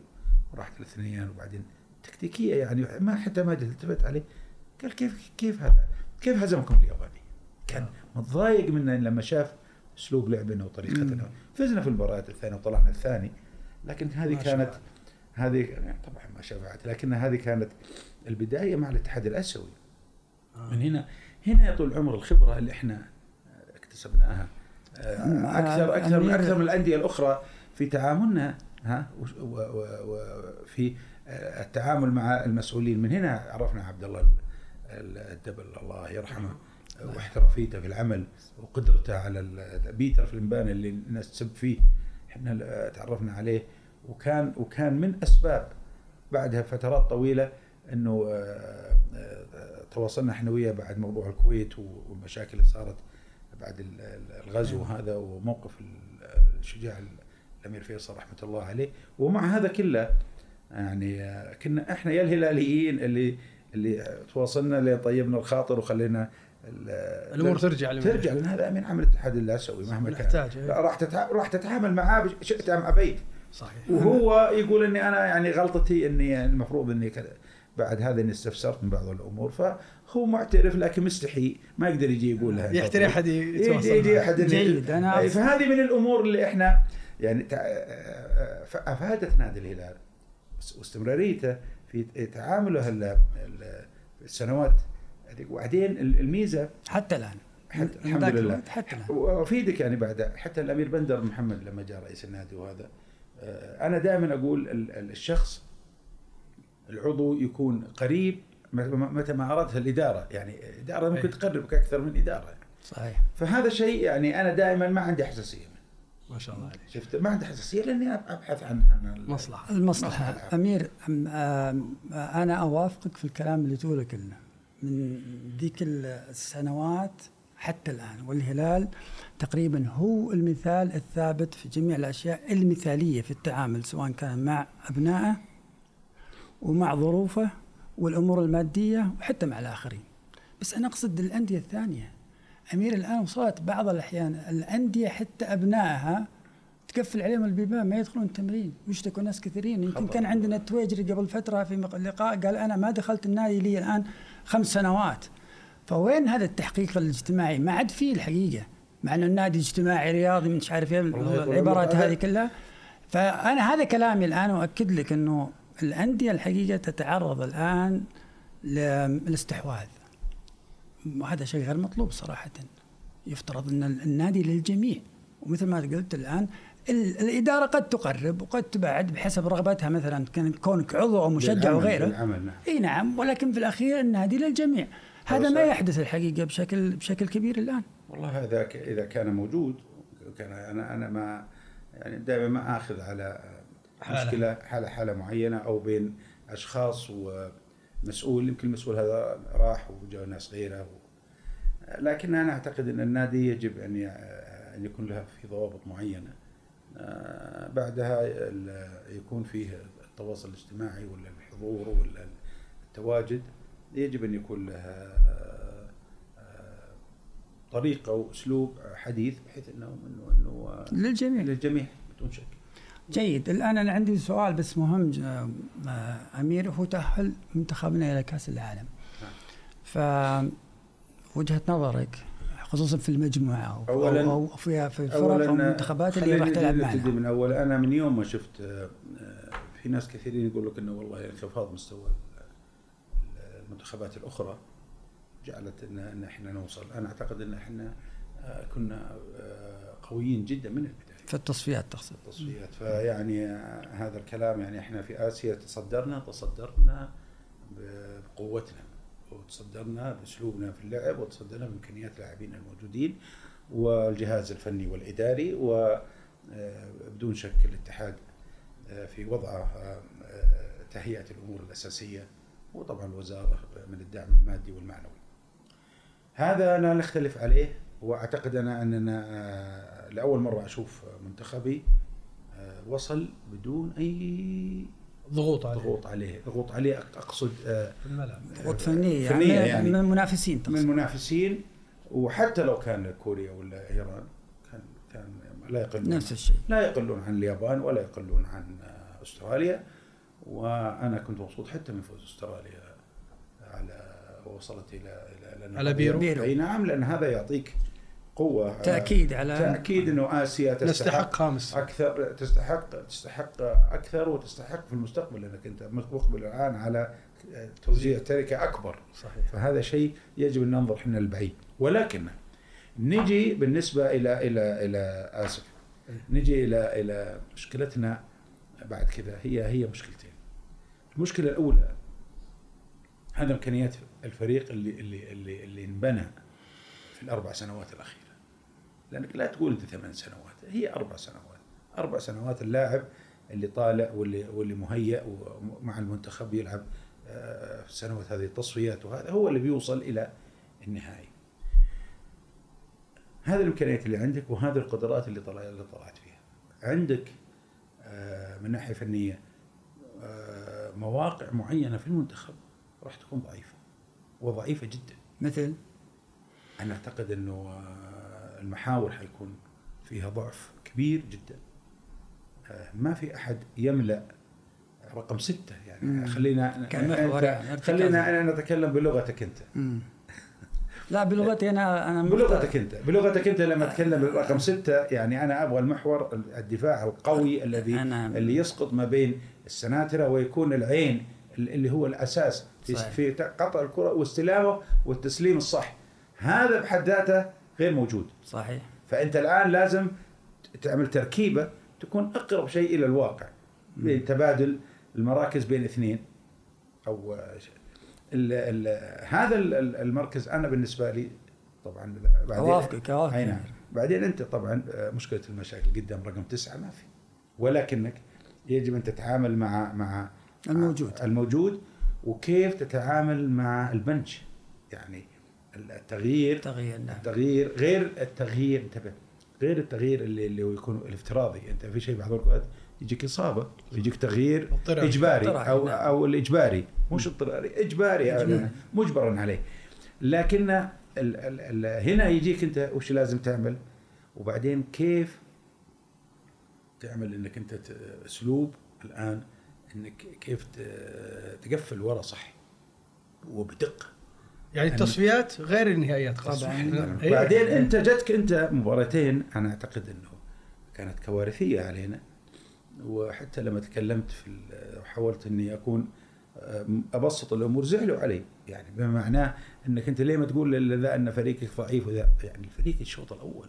وراحت الاثنين وبعدين تكتيكية يعني ما حتى ما التفت عليه. قال كيف كيف هذا؟ كيف هزمكم الياباني كان متضايق منا لما شاف أسلوب لعبنا وطريقتنا. فزنا في المباراة الثانية وطلعنا الثاني. لكن هذه كانت. هذه يعني طبعا ما شفعت لكن هذه كانت البداية مع الاتحاد الآسيوي. من هنا هنا يا طول العمر الخبرة اللي إحنا اكتسبناها. آه، أكثر أكثر من أكثر من الأندية الأخرى في تعاملنا ها وش- و- و- وفي آه، التعامل مع المسؤولين. من هنا عرفنا عبد الله ال- الدبل. الله يرحمه واحترافيته في العمل وقدرته على بيتر فلمبان اللي الناس تسب فيه. إحنا تعرفنا عليه. وكان وكان من أسباب بعدها فترات طويلة إنه آه، آه، تواصلنا إحنا وياه بعد موضوع الكويت والمشاكل اللي صارت بعد ال- ال- الغزو هذا وموقف ال- الشجاع الأمير فيصل رحمة الله عليه. ومع هذا كله يعني كنا إحنا يا الهلاليين اللي اللي تواصلنا اللي طيبنا الخاطر وخلينا ال- الأمور ترجع لمن- ترجع لأن هذا من عمل الاتحاد الاسيوي مهما كان. إيه. راح. راح تتعامل معاه شئت أم أبيت. صحيح. وهو يقول إني أنا يعني غلطتي إني المفروض إني كذا. بعد هذا إني استفسرت من بعض الأمور. فهو معترف لكن مستحي. ما يقدر يجي يقول لها. يحتري أحد يتواصل يجي. أحد جيد، أنا أي، فهذه من الأمور اللي إحنا يعني افادت نادي الهلال. واستمراريته في تعامله ال- ال- السنوات هذيك. وبعدين الميزة حتى الآن حتى الحمد لله حتى الآن وأفيدك يعني بعد حتى الأمير بندر محمد لما جاء رئيس النادي وهذا آه، أنا دائما أقول ال- ال- الشخص العضو يكون قريب متى ما أرادها الإدارة يعني إدارة ممكن أي. تقربك أكثر من إدارة. صحيح فهذا شيء يعني أنا دائما ما عندي حساسية ما شاء الله عليك شفت ما عندي حساسية لأني أبحث عن عن ال- مصلحة المصلحة مصلحة. أمير أم- آم، أنا أوافقك في الكلام اللي تقوله كلنا من ذيك السنوات حتى الآن والهلال تقريبا هو المثال الثابت في جميع الأشياء المثالية في التعامل سواء كان مع أبنائه ومع ظروفه والأمور المادية وحتى مع الآخرين. بس أنا أقصد الأندية الثانية. امير الآن وصلت بعض الأحيان. الأندية حتى أبنائها تقفل عليهم البيبان ما يدخلون التمرين. ويشتكوا ناس كثيرين. يمكن كان عندنا التويجري قبل فترة في لقاء قال أنا ما دخلت النادي لي الآن خمس سنوات. فوين هذا التحقيق الاجتماعي؟ ما عاد فيه الحقيقة. مع إنه النادي اجتماعي رياضي مش عارف والله العبارات هذه كلها. فأنا هذا كلامي الآن وأكد لك إنه الأندية الحقيقة تتعرض الآن للاستحواذ. وهذا شيء غير مطلوب صراحة. يفترض أن النادي للجميع. ومثل ما قلت الآن ال- الإدارة قد تقرب وقد تبعد بحسب رغبتها مثلا كان كونك عضو أو مشجع وغيره. نعم. إي نعم ولكن في الأخير النادي للجميع. هذا ما يحدث الحقيقة بشكل بشكل كبير الآن. والله هذا ك- إذا كان موجود كان أنا أنا ما يعني دائما ما آخذ على حالة. مشكلة حالة حالة معينة أو بين ومسؤول يمكن المسؤول هذا راح وجاء ناس غيره و... لكن أنا أعتقد إن النادي يجب أن ي- أن يكون له في ضوابط معينة. آه، بعدها يكون فيه التواصل الاجتماعي ولا الحضور ولا التواجد يجب أن يكون له آه، آه، طريقة وأسلوب حديث بحيث انه انه إنه للجميع. للجميع بدون شك جيد. الآن أنا عندي سؤال بس مهم آه، أمير هو تأهل منتخبنا إلى كأس العالم. ف وجهة نظرك خصوصا في المجموعة أو أولاً- أو, في في الفرق أو المنتخبات اللي راح تلعب معنا. من أول. أنا من يوم ما شفت آه، آه، في ناس كثيرين يقول لك إنه والله انخفاض مستوى المنتخبات الأخرى جعلت ان إحنا نوصل. أنا أعتقد إن إحنا كنا قويين جدا من في التصفيات تقصد التصفيات فيعني آه، هذا الكلام يعني إحنا في آسيا تصدرنا تصدرنا بقوتنا وتصدرنا بأسلوبنا في اللعب وتصدرنا بإمكانيات اللاعبين الموجودين والجهاز الفني والإداري وبدون شك الاتحاد آه، في وضعه آه، آه، تهيئة الأمور الأساسية وطبعا الوزارة من الدعم المادي والمعنوي. هذا لا نختلف عليه وأعتقد أنا أننا آه، لأول مرة أشوف منتخبي آه، وصل بدون أي ضغوط عليه. ضغوط عليه، ضغوط عليه أقصد آه، في الملعب ضغوط فنية فنية يعني, يعني. من المنافسين من تقصد المنافسين وحتى لو كان كوريا ولا إيران كان كان لا يقلون. نفس الشيء. لا يقلون عن اليابان ولا يقلون عن آه، أستراليا وأنا كنت مبسوط حتى من فوز أستراليا على وصلت إلى إلى إلى على بيرو. بيرو. أي نعم لأن هذا يعطيك قوة آه، تأكيد على تأكيد إنه آسيا تستحق خامس. أكثر تستحق تستحق أكثر وتستحق في المستقبل لانك أنت مقبل الآن على توزيع تركة أكبر. صحيح. فهذا شيء يجب أن ننظر إحنا البعيد. ولكن نجي بالنسبة إلى إلى إلى اسف نجي إلى إلى مشكلتنا بعد كذا. هي هي مشكلتين. المشكلة الأولى هذا إمكانيات الفريق اللي اللي اللي اللي انبنى في الأربع سنوات الاخيره لأنك لا تقول أنت ثمان سنوات هي أربع سنوات. أربع سنوات اللاعب اللي طالع واللي واللي مهيأ ومع المنتخب يلعب آه، في السنوات هذه التصفيات وهذا هو اللي بيوصل إلى النهائي. هذه الإمكانيات اللي عندك وهذه القدرات اللي طلع اللي طلعت فيها. عندك آه، من ناحية فنية آه، مواقع معينة في المنتخب راح تكون ضعيفة وضعيفة جدا. مثل أنا أعتقد إنه المحاور حيكون فيها ضعف كبير جدا آه، ما في أحد يملأ رقم ستة يعني مم. خلينا أنت-. خلينا أنا نتكلم بلغتك أنت مم. لا بلغتي أنا أنا بلغتك أنت بلغتك أنت لما تتكلم رقم ستة يعني أنا أبغى المحور الدفاع القوي الذي اللي يسقط ما بين السناترة ويكون العين اللي هو الأساس في. في قطع الكرة واستلامه والتسليم الصح هذا بحد ذاته غير موجود. صحيح. فأنت الآن لازم تعمل تركيبة تكون أقرب شيء إلى الواقع. بين تبادل المراكز بين اثنين. أو ال ال هذا ال- ال- المركز أنا بالنسبة لي طبعا بعدين أوافقك نعم. بعدين أنت طبعا آه، مشكلة المشاكل قدام رقم تسعة ما في. ولكنك يجب أن تتعامل مع مع الموجود. الموجود وكيف تتعامل مع البنش. يعني التغيير تغيير نعم. التغيير غير التغيير انتبه غير التغيير اللي اللي هو يكون الافتراضي. انت في شيء بعض الاوقات يجيك إصابة يجيك تغيير اضطراري. إجباري اضطراري، أو نعم. أو الإجباري. مش اضطراري إجباري يعني مجبرا عليه. لكن ال ال ال هنا يجيك أنت وش لازم تعمل؟ وبعدين كيف تعمل إنك أنت أسلوب الآن إنك كيف ت- تقفل ورا صح؟ وبدقة. يعني التصفيات غير النهائيات طبعاً. طبعا بعدين أنت جتك أنت مباراتين أنا أعتقد إنه كانت كوارثية علينا وحتى لما تكلمت في وحاولت إني أكون آه، أبسط الأمور زعلوا علي. يعني بما معناه إنك أنت ليه ما تقول ذا أن فريقك ضعيف وذا؟ يعني الفريق الشوط الأول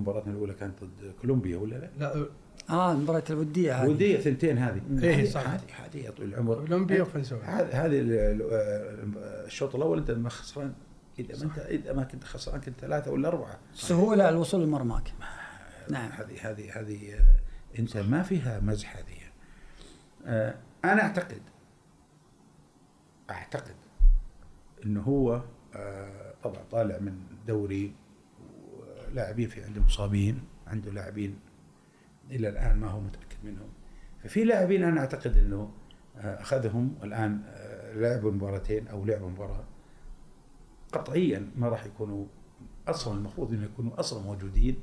مباراتنا الأولى كانت ضد كولومبيا ولا لا؟ لا. آه المباراة الودية هذه. وديه ثنتين هذه. إيه، هذه- صح. هذه هذه يا طويل العمر. كولومبيا وفنزويلا هذه هذه ال- ال- الشوط الأول أنت ما خسران. إذا ما انت إذا ما كنت خسران كنت ثلاثة ولا أربعة. سهولة الوصول لمرماك نعم. هذه هذه هذه آه، أنت ما فيها مزح هذه. آه، أنا اعتقد أعتقد إنه هو آه، طبعا طالع من دوري ولاعبين في عنده مصابين عنده لاعبين إلى الآن ما هو متأكد منهم. ففي لاعبين أنا أعتقد إنه آه، أخذهم والان آه، لعبوا مباراتين أو لعبوا مباراة قطعيا ما راح يكونوا أصلا المفروض إنه يكونوا أصلا موجودين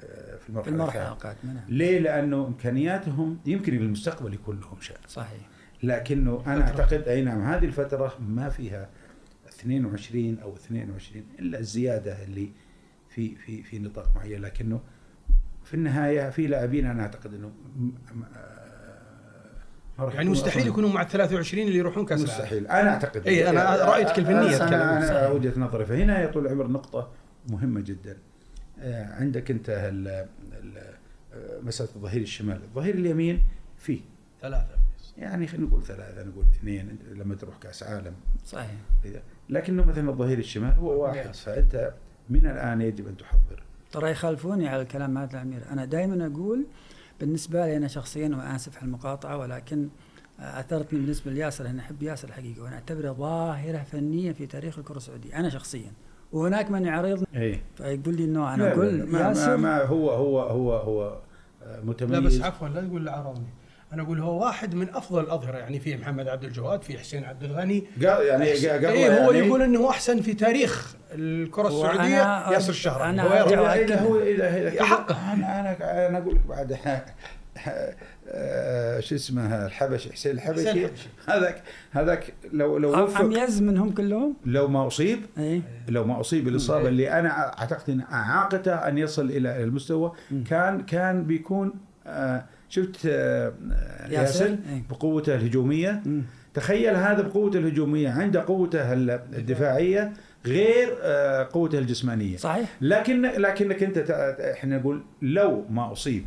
آه، في المرحلة المرحلة الثانية. القادمة نعم ليه؟ لأنه إمكانياتهم يمكن في المستقبل يكون لهم شأن صحيح. لكنه أنا فترة. أعتقد أي نعم هذه الفترة ما فيها 22 أو 22 إلا الزيادة اللي في في في نطاق معين لكنه في النهاية في لاعبين أنا أعتقد إنه آه، ما راح يعني مستحيل يكونوا مع ال 23 اللي يروحون كأس العالم. مستحيل. أنا أعتقد إي، أنا رأيتك الفنية أنا- أتكلم. أنا, أنا. وجهة نظري. فهنا يا طول العمر نقطة مهمة جدا. آه، عندك أنت ال- ال- آه، مسألة الظهير الشمال. الظهير اليمين فيه. ثلاثة. يعني خلينا نقول ثلاثة نقول اثنين لما تروح كأس عالم. صحيح. لكنه مثلا الظهير الشمال هو واحد. فأنت من الآن يجب أن تحضر. ترى يخالفوني على الكلام هذا الامير أنا دائما أقول بالنسبة لي أنا شخصيا وأسف على المقاطعة ولكن أثرتني بالنسبة لياسر أنا أحب ياسر الحقيقة وأنا اعتبره ظاهرة فنية في تاريخ الكرة السعودية أنا شخصيا. وهناك من يعارضني اي فيقول لي إنه أنا أقول لا، ما, ما, ياسر. ما هو هو هو هو متميز لا بس عفوا لا تقول عرضني. أنا أقول هو واحد من أفضل الأظهرة يعني في محمد عبد الجواد في حسين عبد الغني. قال يعني قبل إيه هو يعني يقول إنه أحسن في تاريخ الكرة السعودية ياسر الشهراني أنا هو هو اذا اذا كذا- حقه. أنا أنا أنا أقول لك بعد آه، شو اسمه الحبشي حسين الحبشي. حسين الحبشي. هذاك هذاك لو لو اميز منهم كلهم؟ لو ما اصيب اي لو ما أصيب بالاصابه اللي أنا أعتقد إن أعاقته أن يصل إلى المستوى كان كان بيكون آه، شفت آه، ياسر؟ ياسر إيه. بقوته الهجومية. تخيل هذا بقوته الهجومية عنده قوته الدفاعية غير آه، قوته الجسمانية. صحيح. لكن لكنك انت إحنا نقول لو ما أصيب.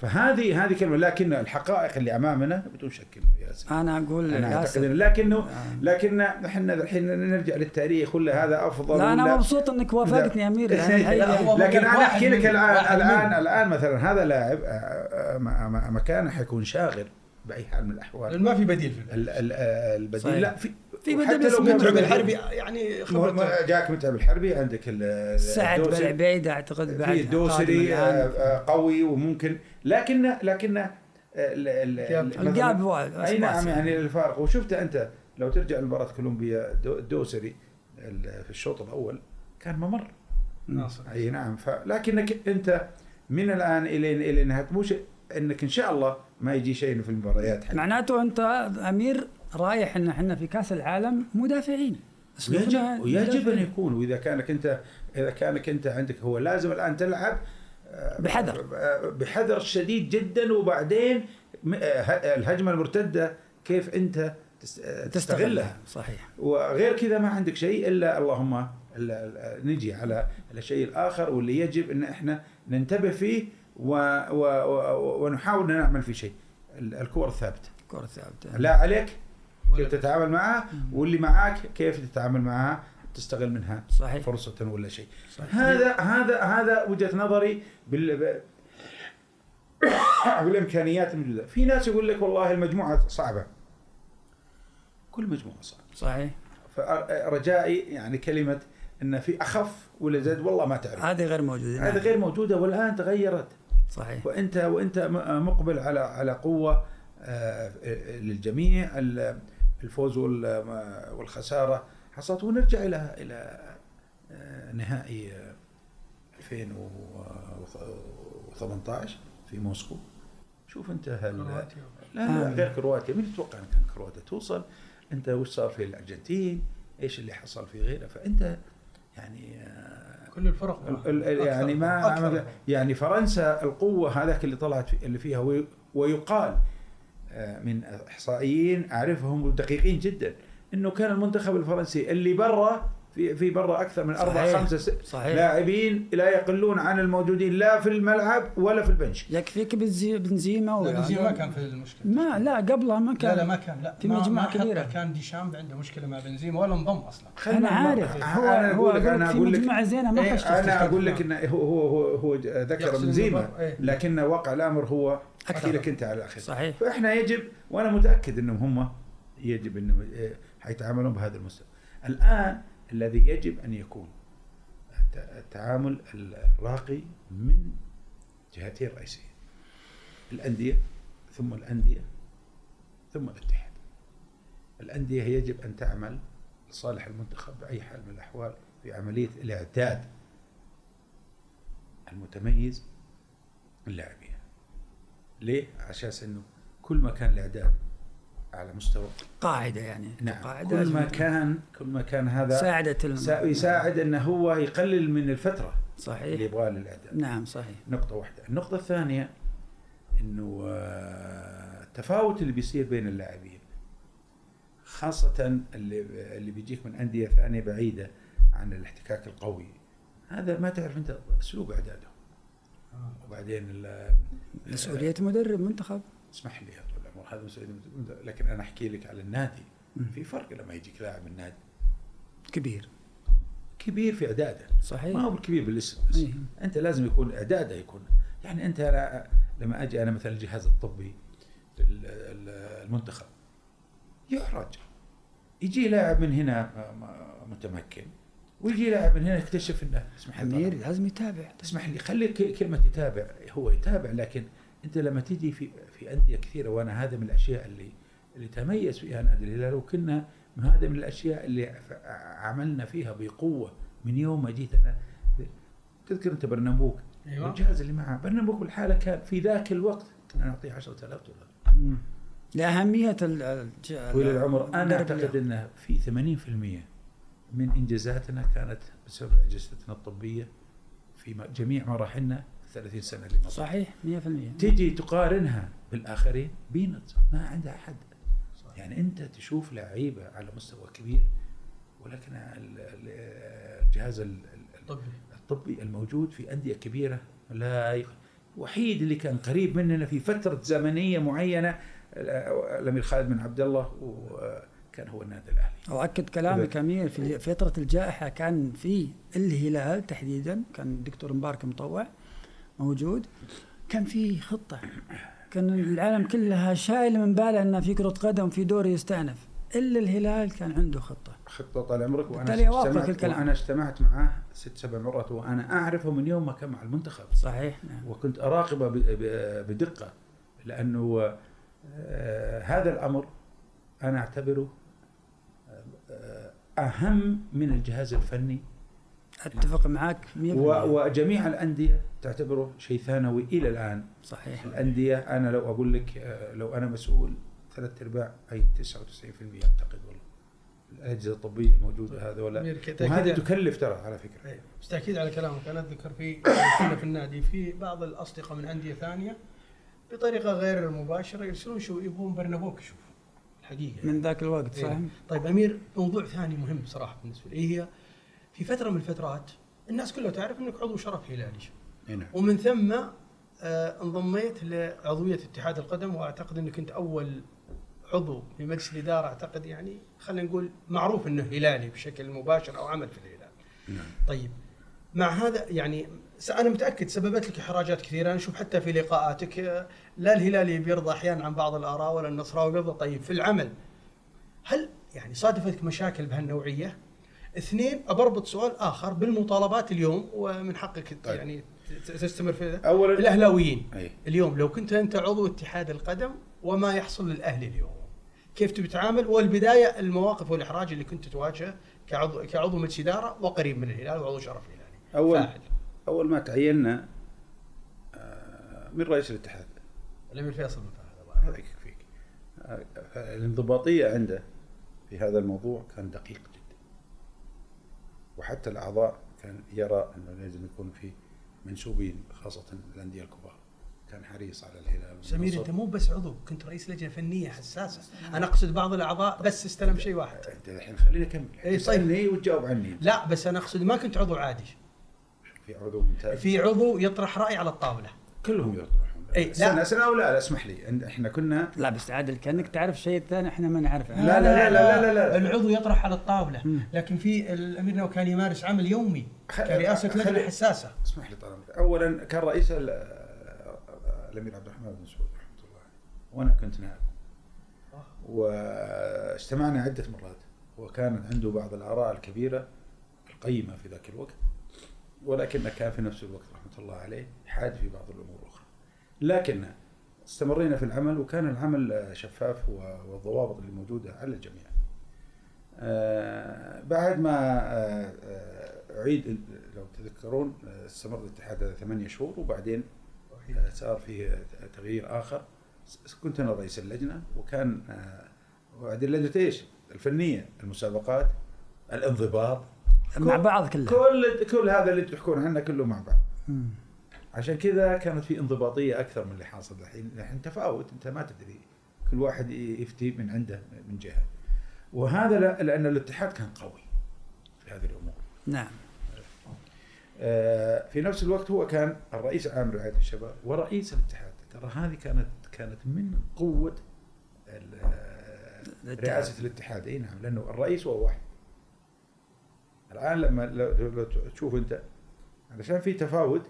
فهذه هذه كلمة لكن الحقائق اللي أمامنا بدون شك ياسر أنا أقول أنا أعتقد ياسر لكنه آه. لكن إحنا الحين نرجع للتاريخ ولا هذا أفضل لا أنا مبسوط إنك وافقتني يا أمير لكن أنا أحكي لك من- الان الان الآن مثلا هذا لاعب آه، آه، مكانه حيكون شاغل بأي حال من الأحوال ما في بديل في البديل. ال- ال- البديل صحيح. لا في في بديل لو متعب الحربي يعني مو- خبرته مو- جاك متعب الحربي عندك ال- سعد. بالعبيد أعتقد بعد في الدوسري قادم آه،. آه، قوي وممكن لكن لكن آه، ال- ال- الجاب. وايد، أي نعم يعني الفارق وشفت أنت لو ترجع لمباراة كولومبيا دو- الدوسري ال- في الشوط الأول كان ممر ناصر أي نعم فلكنك أنت من الآن إلى إلى نهاية مش إنك إن شاء الله ما يجي شيء في المباريات. معناته أنت أمير رايح إن إحنا في كأس العالم مدافعين. أسلوبنا ويجب أن. يكون وإذا كانك انت إذا كانك أنت عندك هو لازم الآن تلعب آه، بحذر. آه، بحذر شديد جدا وبعدين آه، الهجمة المرتدة كيف أنت تس- تستغلها. صحيح. وغير كذا ما عندك شيء إلا اللهم ال- ال- نجي على الشيء الآخر واللي يجب أن إحنا ننتبه فيه و و و ونحاول إن نعمل فيه شيء. ال- الكور الثابتة. كرة ثابتة لا عليك. كيف تتعامل معها واللي معاك كيف تتعامل معها تستغل منها صحيح. فرصة ولا شيء. صحيح. هذا هذا هذا وجهة نظري بال بالإمكانيات الموجودة في ناس يقول لك والله المجموعة صعبة. كل مجموعة صعبة. صحيح. فرجائي يعني كلمة إن في أخف ولا زاد والله ما تعرف. هذه غير موجودة. هذه نعم. غير موجودة والآن تغيرت. صحيح. وأنت وأنت مقبل على على قوة آه، للجميع الفوز وال- والخسارة. حصلت. ونرجع إلى إلى آه، نهائي آه، 2018 في موسكو. شوف أنت هل كرواتيا. لا لا آه. غير كرواتيا. مين يتوقع أن كان كرواتيا توصل؟ أنت وش صار في الأرجنتين؟ إيش اللي حصل في غيره؟ فأنت يعني آه، كل الفرق ال- ال- يعني ما يعني فرنسا القوة هذاك اللي طلعت اللي فيها وي- ويقال آه، من إحصائيين أعرفهم دقيقين جدا إنه كان المنتخب الفرنسي اللي برا في في برا أكثر من أربع. خمسة لاعبين لا يقلون عن الموجودين لا في الملعب ولا في البنش يكفيك بنزي- بنزيما لا و- بنزيما ما كان في المشكلة ما لا قبلها ما كان لا لا ما كان لا في حتى كبيرة. كان ديشامب عنده مشكلة مع بنزيما ولا انضم أصلا أنا عارف هو أنا هو أقول لك أنا في أقول لك مجموعة زينة ما خشت أنا أقول لك انه هو هو هو, هو ذكر بنزيما إيه. لكن واقع الأمر هو. أحكي لك أنت على الأخير صحيح فإحنا يجب وأنا متأكد إنهم هم يجب إنهم إيه، حيتعاملون بهذا المستوى. الآن الذي يجب أن يكون الت- التعامل الراقي من جهتين رئيسيه. الأندية ثم الأندية ثم الاتحاد. الأندية يجب أن تعمل لصالح المنتخب بأي حال من الأحوال في عملية الاعداد المتميز للاعبين. ليه؟ أساس إنه كل ما كان الاعداد على مستوى. قاعدة يعني نعم. قاعدة كل ما كان كل ما كان هذا ساعدت الم- يساعد انه هو يقلل من الفترة اللي صحيح يبغاها للاعداد نعم صحيح. نقطة واحدة. النقطة الثانية إنه آه، التفاوت اللي بيصير بين اللاعبين خاصة اللي اللي بيجيك من أندية ثانية بعيدة عن الاحتكاك القوي هذا ما تعرف أنت اسلوب أعدادهم. وبعدين ال- مسؤولية مدرب منتخب. اسمح لي. هذا مسؤولية لكن أنا أحكي لك على النادي. في فرق لما يجيك لاعب النادي كبير. كبير في اعداده صحيح. ما هو بالكبير بالاسم بس. إيه. أنت لازم يكون اعداده يكون. يعني أنت أنا لما أجي أنا مثلا الجهاز الطبي ال- ال- المنتخب. يحرج. يجي لاعب من هنا متمكن. ويجي لاعب من هنا يكتشف إنه اسمح لي. لازم يتابع. تسمح لي خلي كلمة يتابع. هو يتابع لكن أنت لما تيجي في في أندية كثيرة وأنا هذا من الأشياء اللي اللي تميز فيها نادي الهلال وكنا من هذا من الأشياء اللي عملنا فيها بقوة من يوم ما جيت أنا تذكر أنت برنامبوك أيوه. الجهاز اللي معه. برنامبوك بالحالة كان في ذاك الوقت كنا نعطيه 10000 دولار. الج- طويل العمر. أعتقد اليوم. إنه في 80% من إنجازاتنا كانت بسبب أجهزتنا الطبية في جميع مراحلنا 30 سنة اللي مضت. صحيح 100% تيجي تقارنها بالآخرين بينت ما عندها حد يعني أنت تشوف لعيبة على مستوى كبير ولكن ال- ال- الجهاز ال- ال- طبي الطبي الموجود في أندية كبيرة لا يخ... الوحيد اللي كان قريب مننا في فترة زمنية معينة الأمير خالد بن عبد الله وكان هو النادي الأهلي. واكد كلامك أمير في فترة الجائحة كان في الهلال تحديدا كان الدكتور مبارك مطوع موجود كان في خطة. كان العالم كلها شايلة من باله ان في كرة قدم في دوري يستأنف. إلا الهلال كان عنده خطة. خطة طال عمرك وأنا اجتمعت. وأنا اجتمعت معاه ست سبع مرات وأنا أعرفه من يوم ما كان مع المنتخب. صحيح نعم. وكنت اراقبه بدقة لأنه آه، هذا الأمر أنا أعتبره آه، أهم من الجهاز الفني. أتفق معك 100% و- وجميع الأندية تعتبره شيء ثانوي إلى الآن. صحيح. الأندية أنا لو أقول لك آه، لو أنا مسؤول ثلاث أرباع أي 99% أعتقد والله. الأجهزة الطبية الموجودة هذا ولا. وهذه تكلف ترى على فكرة. إيه، بس تأكيد على كلامك. أنا اتذكر في كنا في النادي في بعض الأصدقاء من أندية ثانية بطريقة غير مباشره يرسلون شو يبغون برنابوك يشوف الحقيقة. من ذاك الوقت إيه. صح طيب أمير موضوع ثاني مهم بصراحه بالنسبة لي. هي في فترة من الفترات الناس كلها تعرف إنك عضو شرف هلالي. هنا ومن ثم آه، انضميت لعضوية اتحاد القدم وأعتقد إنك كنت أول عضو في مجلس الإدارة أعتقد يعني خلينا نقول معروف إنه هلالي بشكل مباشر أو عمل في الهلال. نعم. طيب مع هذا يعني أنا متأكد سببت لك إحراجات كثيرة. أنا أشوف حتى في لقاءاتك آه، لا الهلالي بيرضى أحيانا عن بعض الآراء ولا النصراوي بيرضى طيب في العمل هل يعني صادفتك مشاكل بهالنوعية؟ اثنين بربط سؤال آخر بالمطالبات اليوم ومن حقك طيب. يعني تستمر في اولا الأهلاويين. أي. اليوم لو كنت أنت عضو اتحاد القدم وما يحصل للأهلي اليوم كيف تبي تتعامل؟ والبداية المواقف والإحراج اللي كنت تواجهه كعضو كعضو مجلس إدارة وقريب من الهلال وعضو شرف الهلالي اول فاعل. أول ما تعيننا آه، من رئيس الاتحاد؟ الأمير فيصل بن فهد. هذا يكفيك. آه، الانضباطية عنده في هذا الموضوع كان دقيق جدا. وحتى الأعضاء كان يرى أنه لازم يكون في منسوبين خاصة الأندية الكبار كان حريص على الهلال سمير. أنت مو بس عضو كنت رئيس لجنة فنية حساسة. أنا أقصد بعض الأعضاء بس استلم شيء واحد. أنت الحين خليني أكمل. إيه، تسألني وتجاوب عني. لا بس أنا أقصد ما كنت عضو عادي. في عضو ممتاز. في عضو يطرح رأي على الطاولة. كلهم يطرحون إيه، لا. سنة أو لا لا اسمح لي. إحنا كنا لا بس عادل كأنك تعرف شيء ثاني إحنا ما نعرفه. لا، لا، لا، لا، لا، لا. العضو يطرح على الطاولة. مم. لكن في الامير نو كان يمارس عمل يومي كرئاسة لجنة حساسة. اسمح لي طال عمرك. اولا كان رئيس ال- الأمير عبد الرحمن بن سعود رحمة الله عليه. وأنا كنت نائب. واجتمعنا عدة مرات. وكانت عنده بعض الآراء الكبيرة القيمة في ذاك الوقت. ولكن كان في نفس الوقت رحمة الله عليه حاد في بعض الأمور. لكن استمرينا في العمل وكان العمل شفاف والضوابط اللي موجودة على الجميع. آه، بعد ما آه، آه، ال- لو تذكرون آه، استمر الاتحاد هذا ثمانية شهور وبعدين آه، صار فيه تغيير آخر. س- كنت أنا رئيس اللجنة وكان آه، وبعدين لجنة إيش؟ الفنية المسابقات الانضباط مع بعض كلها. كل كل هذا اللي تحكون عنه كله مع بعض. عشان كذا كانت في انضباطية أكثر من اللي حاصل الحين، الحين تفاوت أنت ما تدري كل واحد يفتي من عنده من جهة. وهذا لا- لأن الاتحاد كان قوي في هذه الأمور. نعم آه، في نفس الوقت هو كان الرئيس العام لرعايه الشباب ورئيس الاتحاد، ترى هذه كانت كانت من قوة. رئاسة الاتحاد إي نعم لأنه الرئيس هو واحد. الآن لما لو, تشوف أنت علشان في تفاوت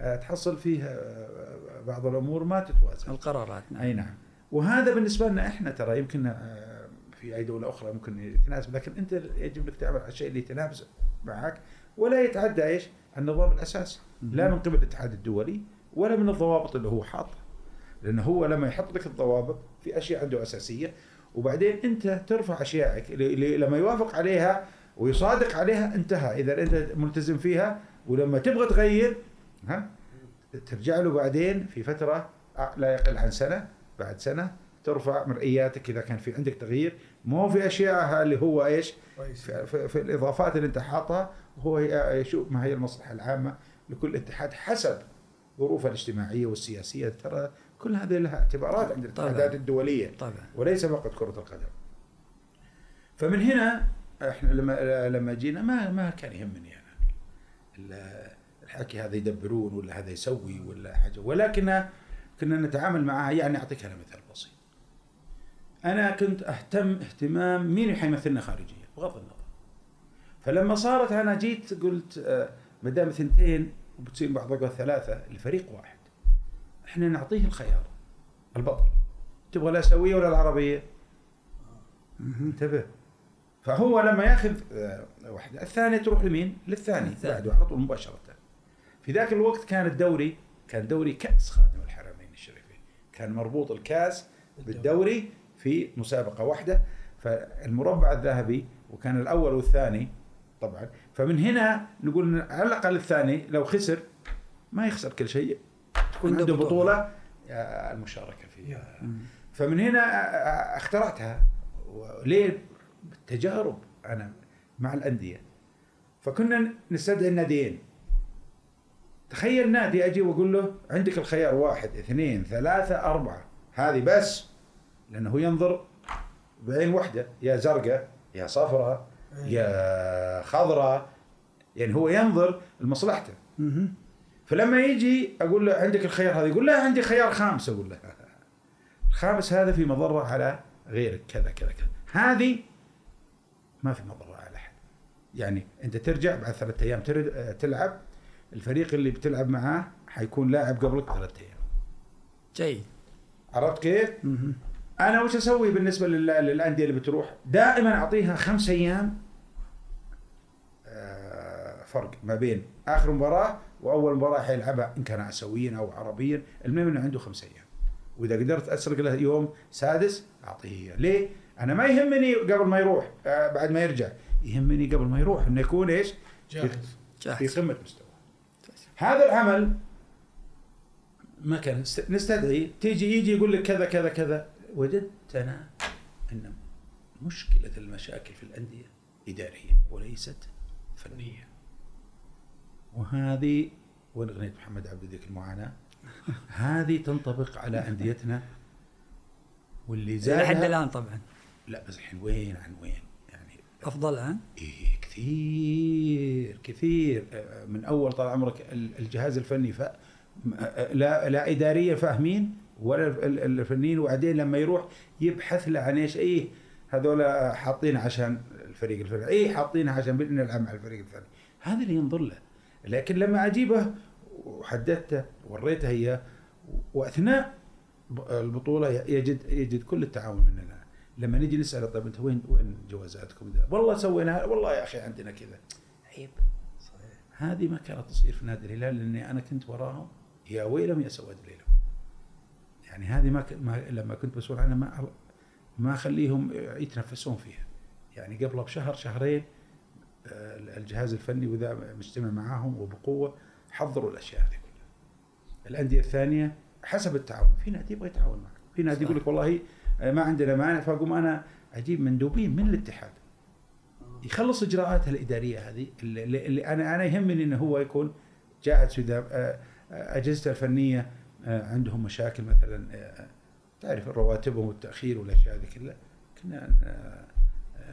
تحصل فيه آه، بعض الأمور ما تتوازن. القرارات نعم. أي نعم. وهذا بالنسبة لنا إحنا ترى يمكن آه، في أي دولة أخرى ممكن يتناسب لكن أنت يجب لك تعمل على الشيء اللي يتناسب معك ولا يتعدى إيش؟ النظام الأساسي. لا من قبل الاتحاد الدولي ولا من الضوابط اللي هو حاطها لأنه هو لما يحط لك الضوابط في أشياء عنده أساسية وبعدين أنت ترفع اشيائك اللي لما يوافق عليها ويصادق عليها انتهى. إذا أنت ملتزم فيها ولما تبغى تغير ها؟ ترجع له بعدين في فترة لا يقل عن سنة بعد سنة ترفع مرئياتك إذا كان في عندك تغيير. مو في أشياء اللي هو إيش؟ في, في, في الإضافات اللي أنت حاطها هو يشوف ما هي المصلحة العامة لكل اتحاد حسب ظروفه الاجتماعية والسياسية. ترى كل هذه لها اعتبارات عند الاتحادات. الدولية طبعا. وليس فقط كرة القدم. فمن هنا إحنا لما لما جينا ما ما كان يهمني أنا. الحكي هذا يدبرون ولا هذا يسوي ولا حاجة ولكن كنا نتعامل معها يعني أعطيك أنا مثال بسيط. أنا كنت أهتم اهتمام مين حيمثلنا خارجيا بغض النظر. فلما صارت أنا جيت قلت آه، ما دام ثنتين وبتصير بعض ثلاثة لفريق واحد. إحنا نعطيه الخيار البطل. تبغى الاسيويه ولا العربية؟ انتبه فهو لما ياخذ آه، واحدة الثانية تروح لمين؟ للثاني. بعده على طول مباشرة في ذاك الوقت كان الدوري كان دوري كأس خادم الحرمين الشريفين. كان مربوط الكأس بالدوري في مسابقة واحدة. فالمربع الذهبي وكان الأول والثاني طبعا. فمن هنا نقول على الأقل الثاني لو خسر ما يخسر كل شيء. تكون عنده. بطولة. المشاركة فيها. فمن هنا اخترعتها. وليه؟ بالتجارب أنا مع الأندية. فكنا نستدعي الناديين. تخيل نادي أجي وأقول له عندك الخيار واحد اثنين ثلاثة أربعة. هذه بس لأنه ينظر بعين واحدة يا زرقاء يا صفراء يا خضراء. يعني هو ينظر لمصلحته. فلما يجي أقول له عندك الخيار هذا يقول لا عندي خيار خامس أقول له. الخامس هذا في مضرة على غيرك كذا كذا كذا. هذه ما في مضرة على أحد. يعني أنت ترجع بعد ثلاثة أيام تلعب الفريق اللي بتلعب معاه حيكون لاعب قبلك ثلاثة أيام جيد عرفت كيف؟ مهم. أنا وش أسوي بالنسبة لل- للأندية اللي بتروح؟ دائما أعطيها خمس أيام آه، فرق ما بين آخر مباراة وأول مباراة حيلعبها إن كان اسيويا أو عربيا، المهم إنه عنده خمس أيام. وإذا قدرت أسرق له يوم سادس أعطيه اياه، ليه؟ أنا ما يهمني قبل ما يروح آه، بعد ما يرجع، يهمني قبل ما يروح إنه يكون إيش؟ جاهز في جاهز قمه مستواه. هذا العمل ما كان نست- نستدعي تيجي يجي يقول لك كذا كذا كذا وجدت أنا أن مشكلة المشاكل في الأندية إدارية وليست فنية. وهذه وين اغنيه محمد عبد ذيك المعاناة؟ هذه تنطبق على أنديتنا واللي زاد لحد الآن طبعا لا بس الحين وين عن وين؟ أفضل الان إيه كثير كثير. آه، من أول طال عمرك ال- الجهاز الفني ف لا لا اداريا فاهمين ولا ال- ال- الفنيين وبعدين لما يروح يبحث له عن إيش إيه هذول حاطين عشان الفريق الفلاني إيه حاطينها عشان نلعب مع الفريق الفلاني هذا اللي ينظر له. لكن لما أجيبه وحددته وريته إياه وأثناء البطولة يجد يجد كل التعاون مننا لما نجي نسأله طيب أنت وين وين جوازاتكم ده؟ والله سوينا والله يا أخي عندنا كذا. عيب. صحيح. هذه ما كانت تصير في نادي الهلال لأني أنا كنت وراهم يا ويلهم يا سواد ليلهم يعني هذه ما, ك... ما لما كنت مسؤول عنها ما ما أخليهم يتنفسون فيها. يعني قبل بشهر شهرين آه، الجهاز الفني واذا مجتمع معاهم وبقوة حضروا الأشياء هذه كلها. الأندية الثانية حسب التعاون في نادي يبغى يتعاون معك. في نادي يقول لك والله ما عندنا مانع. فأقوم أنا أجيب مندوبين من الاتحاد يخلص اجراءاته الإدارية هذه اللي, اللي- أنا أنا يهمني إنه هو يكون جاهز اذا آه، آه، أجهزته الفنية آه، عندهم مشاكل مثلا تعرف الرواتبهم والتأخير والأشياء هذه كلها. كنا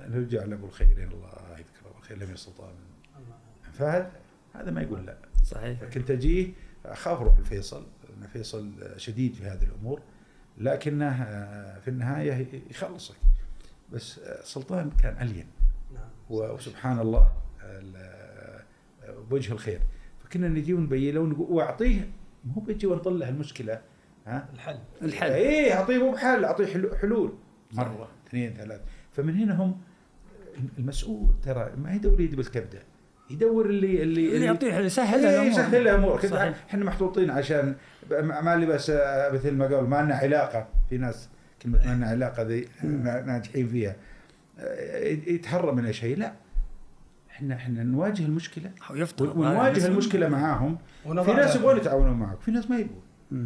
نرجع لأبو الخيرين الله يذكره بالخير لم يستطاع فهذا هذا ما يقول لا. صحيح. كنت أجيه أخاف أروح الفيصل لأن فيصل شديد في هذه الأمور. لكنه في النهاية يخلصك. بس سلطان كان الين نعم. وسبحان الله ال- بوجه الخير. فكنا نجي ونبين له ونقول- وأعطيه. مو بيجي ونطلع المشكلة ها؟ الحل. الحل. إيه أعطيه مو بحل أعطيه حلو- حلول. مرة اثنين ثلاث فمن هنا هم المسؤول ترى ما يدور يد بالكبده يدور اللي اللي اللي يعطيه يسهل إيه، الأمور. يسهل له امور صحيح. إحنا محطوطين عشان ما اللي بس آه، مثل ما قال ما لنا علاقة. في ناس كلمة ما لنا علاقة ذي نا- ناجحين فيها. آه، يتهرب من شيء. لا. إحنا إحنا نواجه المشكلة. ونواجه المشكلة معاهم. في ناس يبغون يتعاونون معك. في ناس ما يبغون.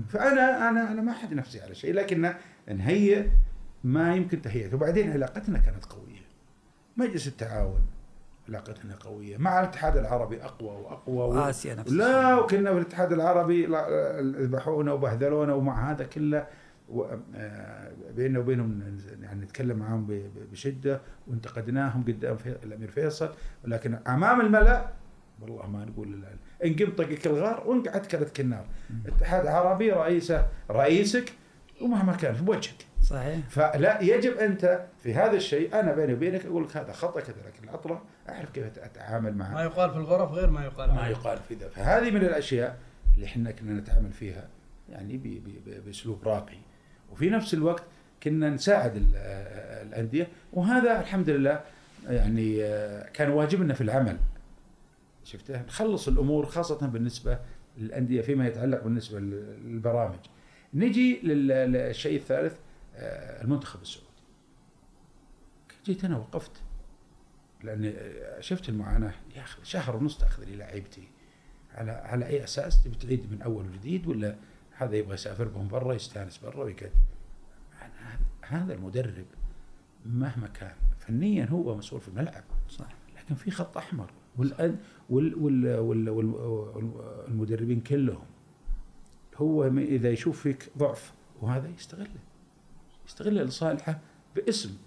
فانا أنا أنا ما أحد نفسي على شيء. لكن نهيئ ما يمكن تهيئته. وبعدين علاقتنا كانت قوية. مجلس التعاون. علاقتنا قوية. مع الاتحاد العربي أقوى وأقوى و... واسيا نفس لا وكنا في الاتحاد العربي لا- ذبحونا وبهذلونا ومع هذا كله. و- آه، بيننا وبينهم يعني نتكلم معاهم بشدة. وانتقدناهم قدام في الأمير فيصل. ولكن أمام الملأ والله ما نقول لا انقم طقك الغار وانقعد كلتك النار. اتحاد عربي رئيسه رئيسك ومهما كان في وجهك. صحيح. فلا يجب أنت في هذا الشيء أنا بيني وبينك أقول لك هذا خطأ كذا لكن العطله أعرف كيف أتعامل معه. ما يقال في الغرف غير ما يقال ما يقال في ذا. فهذه من الأشياء اللي إحنا كنا نتعامل فيها يعني بأسلوب راقي. وفي نفس الوقت كنا نساعد ال- الأندية وهذا الحمد لله يعني كان واجبنا في العمل. شفته نخلص الأمور خاصة بالنسبة للأندية فيما يتعلق بالنسبة للبرامج. نجي لل- للشيء الثالث المنتخب السعودي. جيت أنا وقفت لأني شفت المعاناة. يا أخي شهر ونص تأخذ لي لعيبتي. على على أي أساس؟ تبي تعيد من أول وجديد ولا هذا يبغى يسافر بهم برا يستأنس برا ويقعد هذا المدرب مهما كان فنيا هو مسؤول في الملعب. صح. لكن في خط أحمر. والأن وال وال وال وال والمدربين كلهم هو إذا يشوف فيك ضعف وهذا يستغله. يستغله لصالحه باسم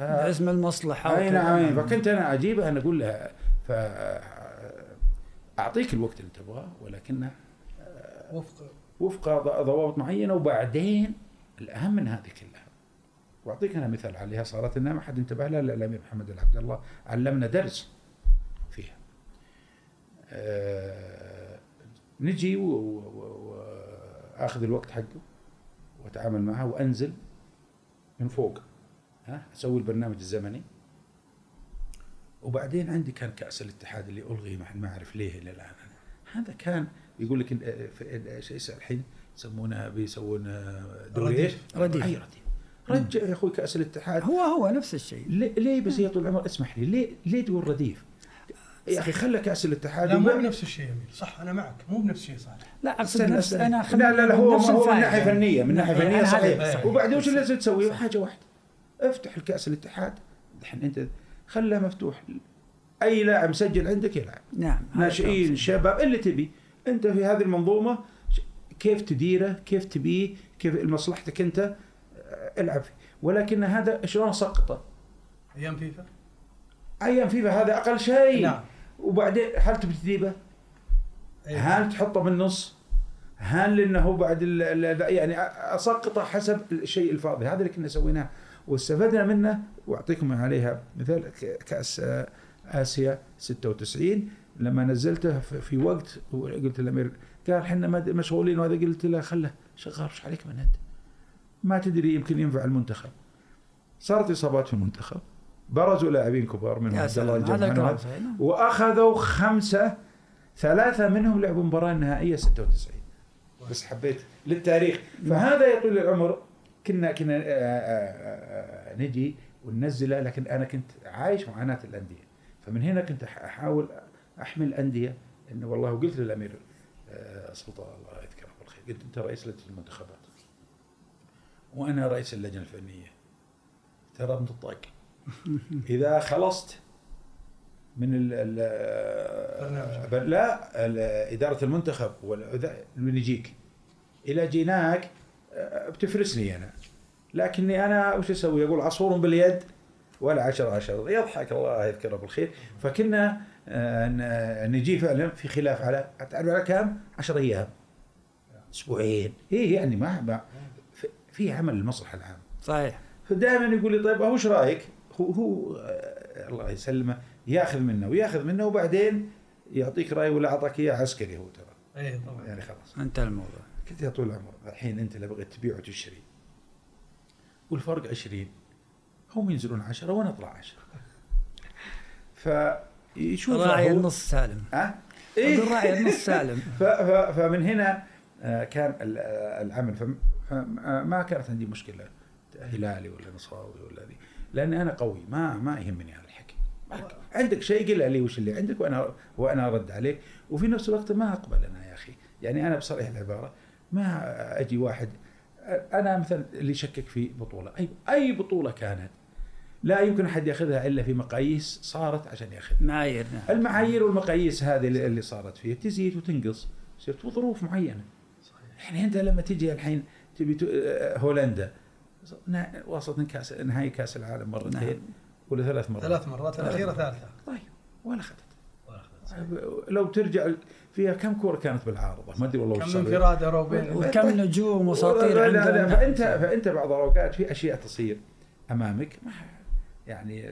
آه، باسم المصلحة أي. نعم فكنت أنا اجيبها أنا أقول لها ف أعطيك الوقت اللي تبغاه ولكنه وفق وفق ض- ضوابط معينة وبعدين الأهم من هذه كلها وأعطيك أنا مثال عليها صارت لنا ما حد انتبه لها إلا الأمير محمد العبد الله علمنا درس فيها. آه نجي واخذ الوقت حقه وأتعامل معها وأنزل من فوق ها أسوي البرنامج الزمني. وبعدين عندي كان كأس الاتحاد اللي الغي ما ما أعرف ليه إلى الآن. هذا كان يقول لك ال- شو يسمى الحين؟ يسمونه بيسوون دوري إيش؟ رديف. أي رديف. رجع يا أخوي كأس الاتحاد. هو هو نفس الشيء. ليه, ليه بس يا طول العمر؟ اسمح لي ليه ليه تقول رديف؟ يا أخي خلى كاس الاتحاد لا مو بنفس الشيء يا. صح أنا معك. مو بنفس الشيء صالح لا أقصد نفس. أنا لا لا لا هو من. ناحية فنية من ناحية. فنية صحيح. وبعدين وش. لازم تسوي؟ حاجة واحدة. افتح الكأس الاتحاد. الحين أنت خله مفتوح. أي لاعب مسجل عندك يلعب. نعم ناشئين شباب اللي تبي. أنت في هذه المنظومة كيف تديره كيف تبيه كيف لمصلحتك أنت آه، العب فيه. ولكن هذا شلون سقطه؟ أيام فيفا؟ أيام فيفا هذا أقل شيء. نعم. وبعدين هل تبي تجيبه؟ أيوة. هل تحطه بالنص؟ هل لأنه هو بعد ال ال يعني أسقطه حسب الشيء الفاضي هذا اللي كنا سويناه واستفدنا منه وأعطيكم عليها مثال كأس آسيا 96 لما نزلته في وقت قلت للامير قال إحنا مشغولين وهذا قلت له خله شغال إيش عليك من أنت؟ ما تدري يمكن ينفع المنتخب صارت إصابات في المنتخب برزوا لاعبين كبار منهم عبد الله الجمعان نعم. وأخذوا خمسة ثلاثة منهم لعبوا المباراه النهائيه 96 بس حبيت للتاريخ. فهذا يا طويل العمر. كنا كنا آه، آه، آه، نجي وننزله لكن أنا كنت عايش معاناة الأندية. فمن هنا كنت أحاول احمي الانديه إنه والله وقلت للأمير سلطان الله يذكره بالخير. قلت أنت رئيس لجنة المنتخبات. وأنا رئيس اللجنة الفنية. ترى بنطق إذا خلصت من ال ال. لا إدارة المنتخب اللي يجيك اذا جيناك آه، بتفرسني أنا لكني أنا وش أسوي؟ أقول عصفور باليد ولا عشر عشر يضحك الله يذكره بالخير فكنا ن- نجي فعلا في خلاف على تعرف على كم؟ 10 أيام أسبوعين إيه يعني ما في عمل المصلحة العامه صحيح فدائما يقول لي طيب وش رأيك؟ هو هو آه، الله يسلمه ياخذ منه وياخذ منه وبعدين يعطيك رأي ولا أعطاك إياه عسكري هو ترى. اي طبعا. يعني خلاص. انتهى الموضوع. قلت يا طول العمر الحين أنت لو بغيت تبيع وتشتري. والفرق 20 هم ينزلون 10 وأنا أطلع 10 فيشوف راعي النص سالم. ها؟ إيه؟ أقول راعي النص سالم. ف- ف- فمن هنا آه، كان ال- آه، العمل. فم- فما ما كانت عندي مشكلة هلالي ولا نصراوي ولا ذي. لأن أنا قوي. ما ما يهمني هذا الحكي. عندك شيء قل لي وش اللي عندك وأنا وأنا أرد عليك. وفي نفس الوقت ما أقبل أنا يا أخي. يعني أنا بصريح العبارة. ما أجي واحد أنا مثلا اللي يشكك في بطولة. اي أي بطولة كانت. لا يمكن أحد يأخذها إلا في مقاييس صارت عشان يأخذها. معايير نعم المعايير والمقاييس هذه اللي صارت فيها تزيد وتنقص. صرت ظروف معينة. يعني أنت لما تجي الحين تبي آه، هولندا. وصلت كاس نهائي كاس العالم مرتين نعم. ولا ثلاث مرات. ثلاث مرات الأخيرة ثالثة. طيب ولا أخذت. لو ترجع فيها كم كوره كانت بالعارضة؟ ما أدري والله وش كم. انفراد روبين؟ وكم نجوم وأساطير لا- لا- لا، عندنا فأنت فأنت بعض الأوقات في أشياء تصير أمامك ما يعني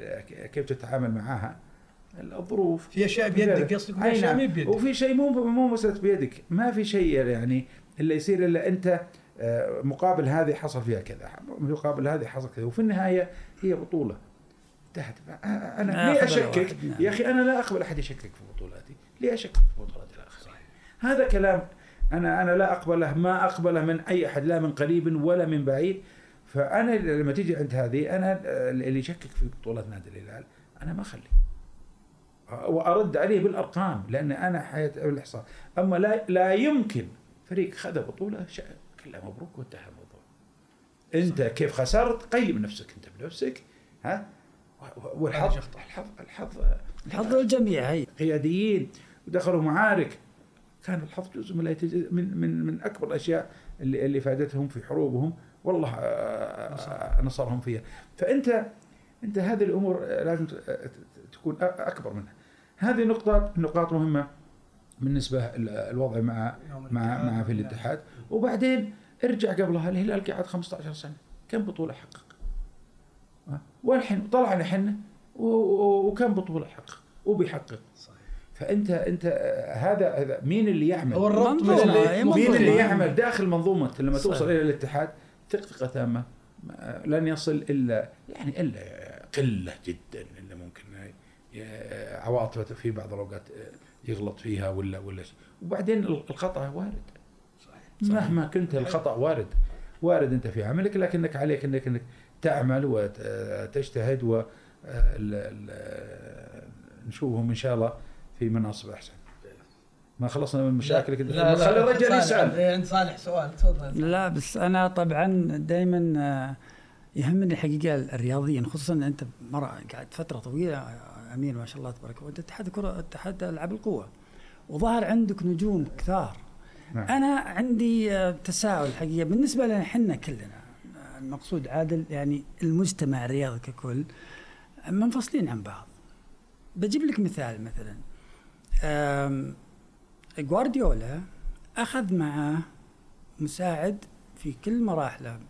كيف تتعامل معها الظروف. في أشياء بيدك قصدك في أشياء نعم. ما بيدك. وفي شيء مو مو مسألة بيدك. ما في شيء يعني الا يصير إلا أنت مقابل هذه حصل فيها كذا مقابل هذه حصل كذا. وفي النهاية هي بطولة. انتهت. أنا ليه ناخذ أشكك؟ نعم. يا أخي أنا لا أقبل أحد يشكك في بطولاتي. ليه أشكك في بطولات الآخرين؟ هذا كلام أنا أنا لا أقبله ما أقبله من أي أحد لا من قريب ولا من بعيد. فأنا لما تيجي عند هذه أنا اللي يشكك في بطولات نادي الهلال أنا ما اخليه وأرد عليه بالأرقام لأن أنا حياة الإحصاء. أما لا لا يمكن فريق خذ بطولة كلها مبروك وانتهى الموضوع. أنت كيف خسرت؟ قيم نفسك أنت بنفسك ها؟ والحظ. الحظ. الحظ الحظ. الجميع هي. قياديين ودخلوا معارك. كان الحظ جزء من من من من أكبر الأشياء اللي اللي فادتهم في حروبهم. والله آه، آه، نصرهم فيها. فأنت أنت هذه الأمور لازم تكون أكبر منها. هذه نقطة نقاط مهمة. بالنسبة ال- الوضع مع مع الاتحاد. مع في الاتحاد وبعدين ارجع قبلها الهلال قعد 15 سنة كم بطولة حقق؟ والحين طلعنا إحنا وكم بطولة حقق وبيحقق صحيح. فانت أنت آه، هذا هذا مين اللي يعمل هو الربط منظومة، اللي مين. اللي يعمل داخل منظومة لما صحيح. توصل إلى الاتحاد ثق ثقة تامة لن يصل الا يعني إلا قلة جدا اللي ممكن عواطفه في بعض الأوقات يغلط فيها ولا ولا شيء. وبعدين الخطأ وارد. مهما كنت الخطأ وارد. وارد أنت في عملك لكنك عليك أنك أنك تعمل وتجتهد و ال- ال- نشوفهم إن شاء الله في مناصب أحسن. ما خلصنا من مشاكلك لا لا خلي الرجل صالح، يسأل. عند صالح سؤال تفضل. لا بس أنا طبعا دائما آه، يهمني الحقيقة الرياضيين خصوصا أنت مرة قاعد فترة طويلة آه، امير ما شاء الله تبارك الله وانت اتحاد كره اتحاد ألعاب القوة. وظهر عندك نجوم كثار. نعم. أنا عندي آه، تساؤل حقيقة. بالنسبة لنا إحنا كلنا آه، المقصود عادل يعني المجتمع الرياضي ككل منفصلين عن بعض. بجيب لك مثال مثلا. آم، جوارديولا أخذ معه مساعد في كل مراحله.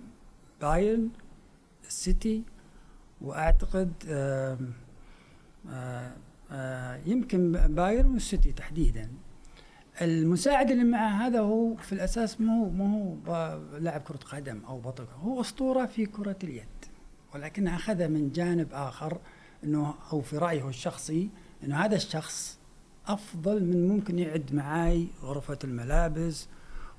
بايرن السيتي وأعتقد يمكن بايرن والسيتي تحديدا المساعد اللي معه هذا هو في الأساس مو مو هو لاعب كرة قدم أو بطل هو أسطورة في كرة اليد ولكن اخذها من جانب آخر إنه أو في رأيه الشخصي إنه هذا الشخص أفضل من ممكن يعد معاي غرفة الملابس